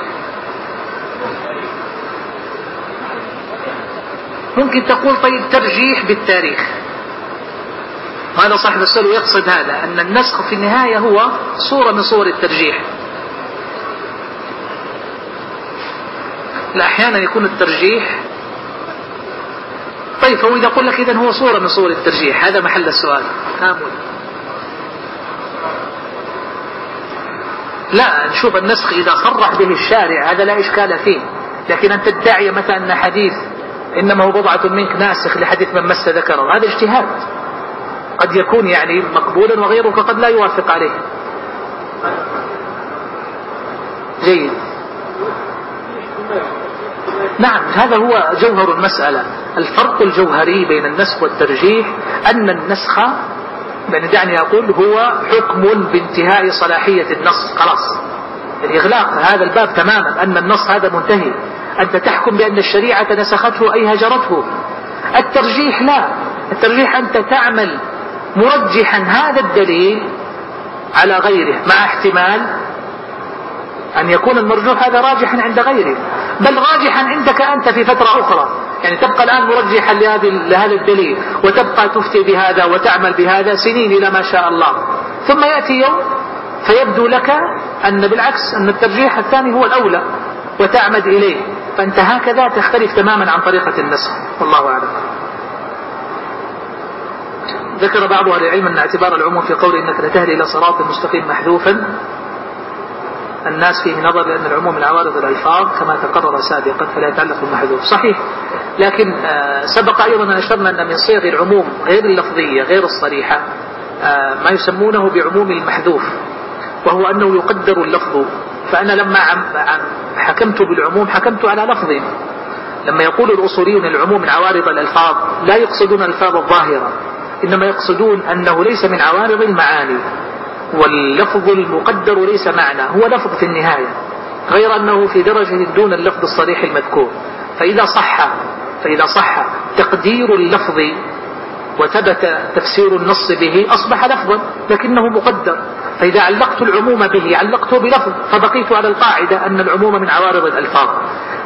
ممكن تقول طيب ترجيح بالتاريخ. وهذا صاحب السؤال يقصد هذا أن النسخ في النهاية هو صورة من صور الترجيح. لا أحيانا يكون الترجيح طيب فهو إذا قل لك إذا هو صورة من صور الترجيح هذا محل السؤال. كامل لا نشوف النسخ إذا صرح به الشارع هذا لا إشكال فيه. لكن أن تدعي مثلا أن حديث إنما هو بضعة منك ناسخ لحديث من مس ذكره هذا اجتهاد. قد يكون يعني مقبولا وغيرك قد لا يوافق عليه. جيد. نعم هذا هو جوهر المسألة. الفرق الجوهري بين النسخ والترجيح أن النسخ يعني دعني أقول هو حكم بانتهاء صلاحية النص خلاص. الإغلاق هذا الباب تماما أن النص هذا منتهي. أنت تحكم بأن الشريعة نسخته أي هجرته. الترجيح لا. الترجيح أنت تعمل مرجحا هذا الدليل على غيره مع احتمال أن يكون المرجوح هذا راجحا عند غيره. بل راجحا عندك أنت في فترة أخرى. يعني تبقى الآن مرجحا لهذا الدليل وتبقى تفتي بهذا وتعمل بهذا سنين إلى ما شاء الله. ثم يأتي يوم فيبدو لك أن بالعكس أن الترجيح الثاني هو الأولى وتعمد إليه. فأنت هكذا تختلف تماما عن طريقة النسخ. والله أعلم. ذكر بعض أهل العلم أن اعتبار العموم في قول إنك لتهدي إلى صراط مستقيم محذوفا الناس فيه نظر لأن العموم من عوارض الألفاظ كما تقرر سابقا فلا يتعلق بالمحذوف صحيح. لكن آه، سبق أيضا أن أشرنا أن من صيغ العموم غير اللفظية غير الصريحة آه، ما يسمونه بعموم المحذوف وهو أنه يقدر اللفظ. فأنا لما حكمت بالعموم حكمت على لفظ. لما يقول الأصوليون العموم من عوارض الألفاظ لا يقصدون الألفاظ الظاهرة إنما يقصدون أنه ليس من عوارض المعاني. واللفظ المقدر ليس معنى هو لفظ في النهاية غير أنه في درجة دون اللفظ الصريح المذكور. فإذا صح فإذا صح تقدير اللفظ وثبت تفسير النص به أصبح لفظا لكنه مقدر. فإذا علقت العموم به علقته بلفظ فبقيت على القاعدة أن العموم من عوارض الألفاظ.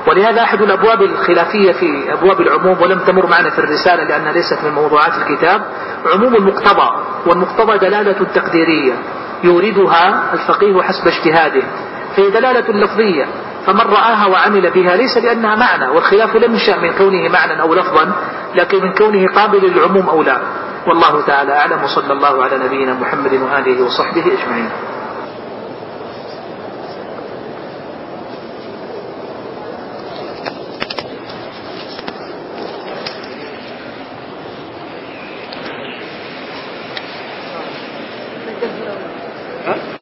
ولهذا أحد الأبواب الخلافية في أبواب العموم ولم تمر معنا في الرسالة لأنها ليست من موضوعات الكتاب عموم المقتضى والمقتضى دلالة تقديرية يوردها الفقيه حسب اجتهاده فهي دلالة لفظية فمن رآها وعمل بها ليس لأنها معنى والخلاف لم ينشأ من كونه معنى أو لفظا لكن من كونه قابل للعموم أو لا. والله تعالى أعلم وصلى الله على نبينا محمد وآله وصحبه أجمعين.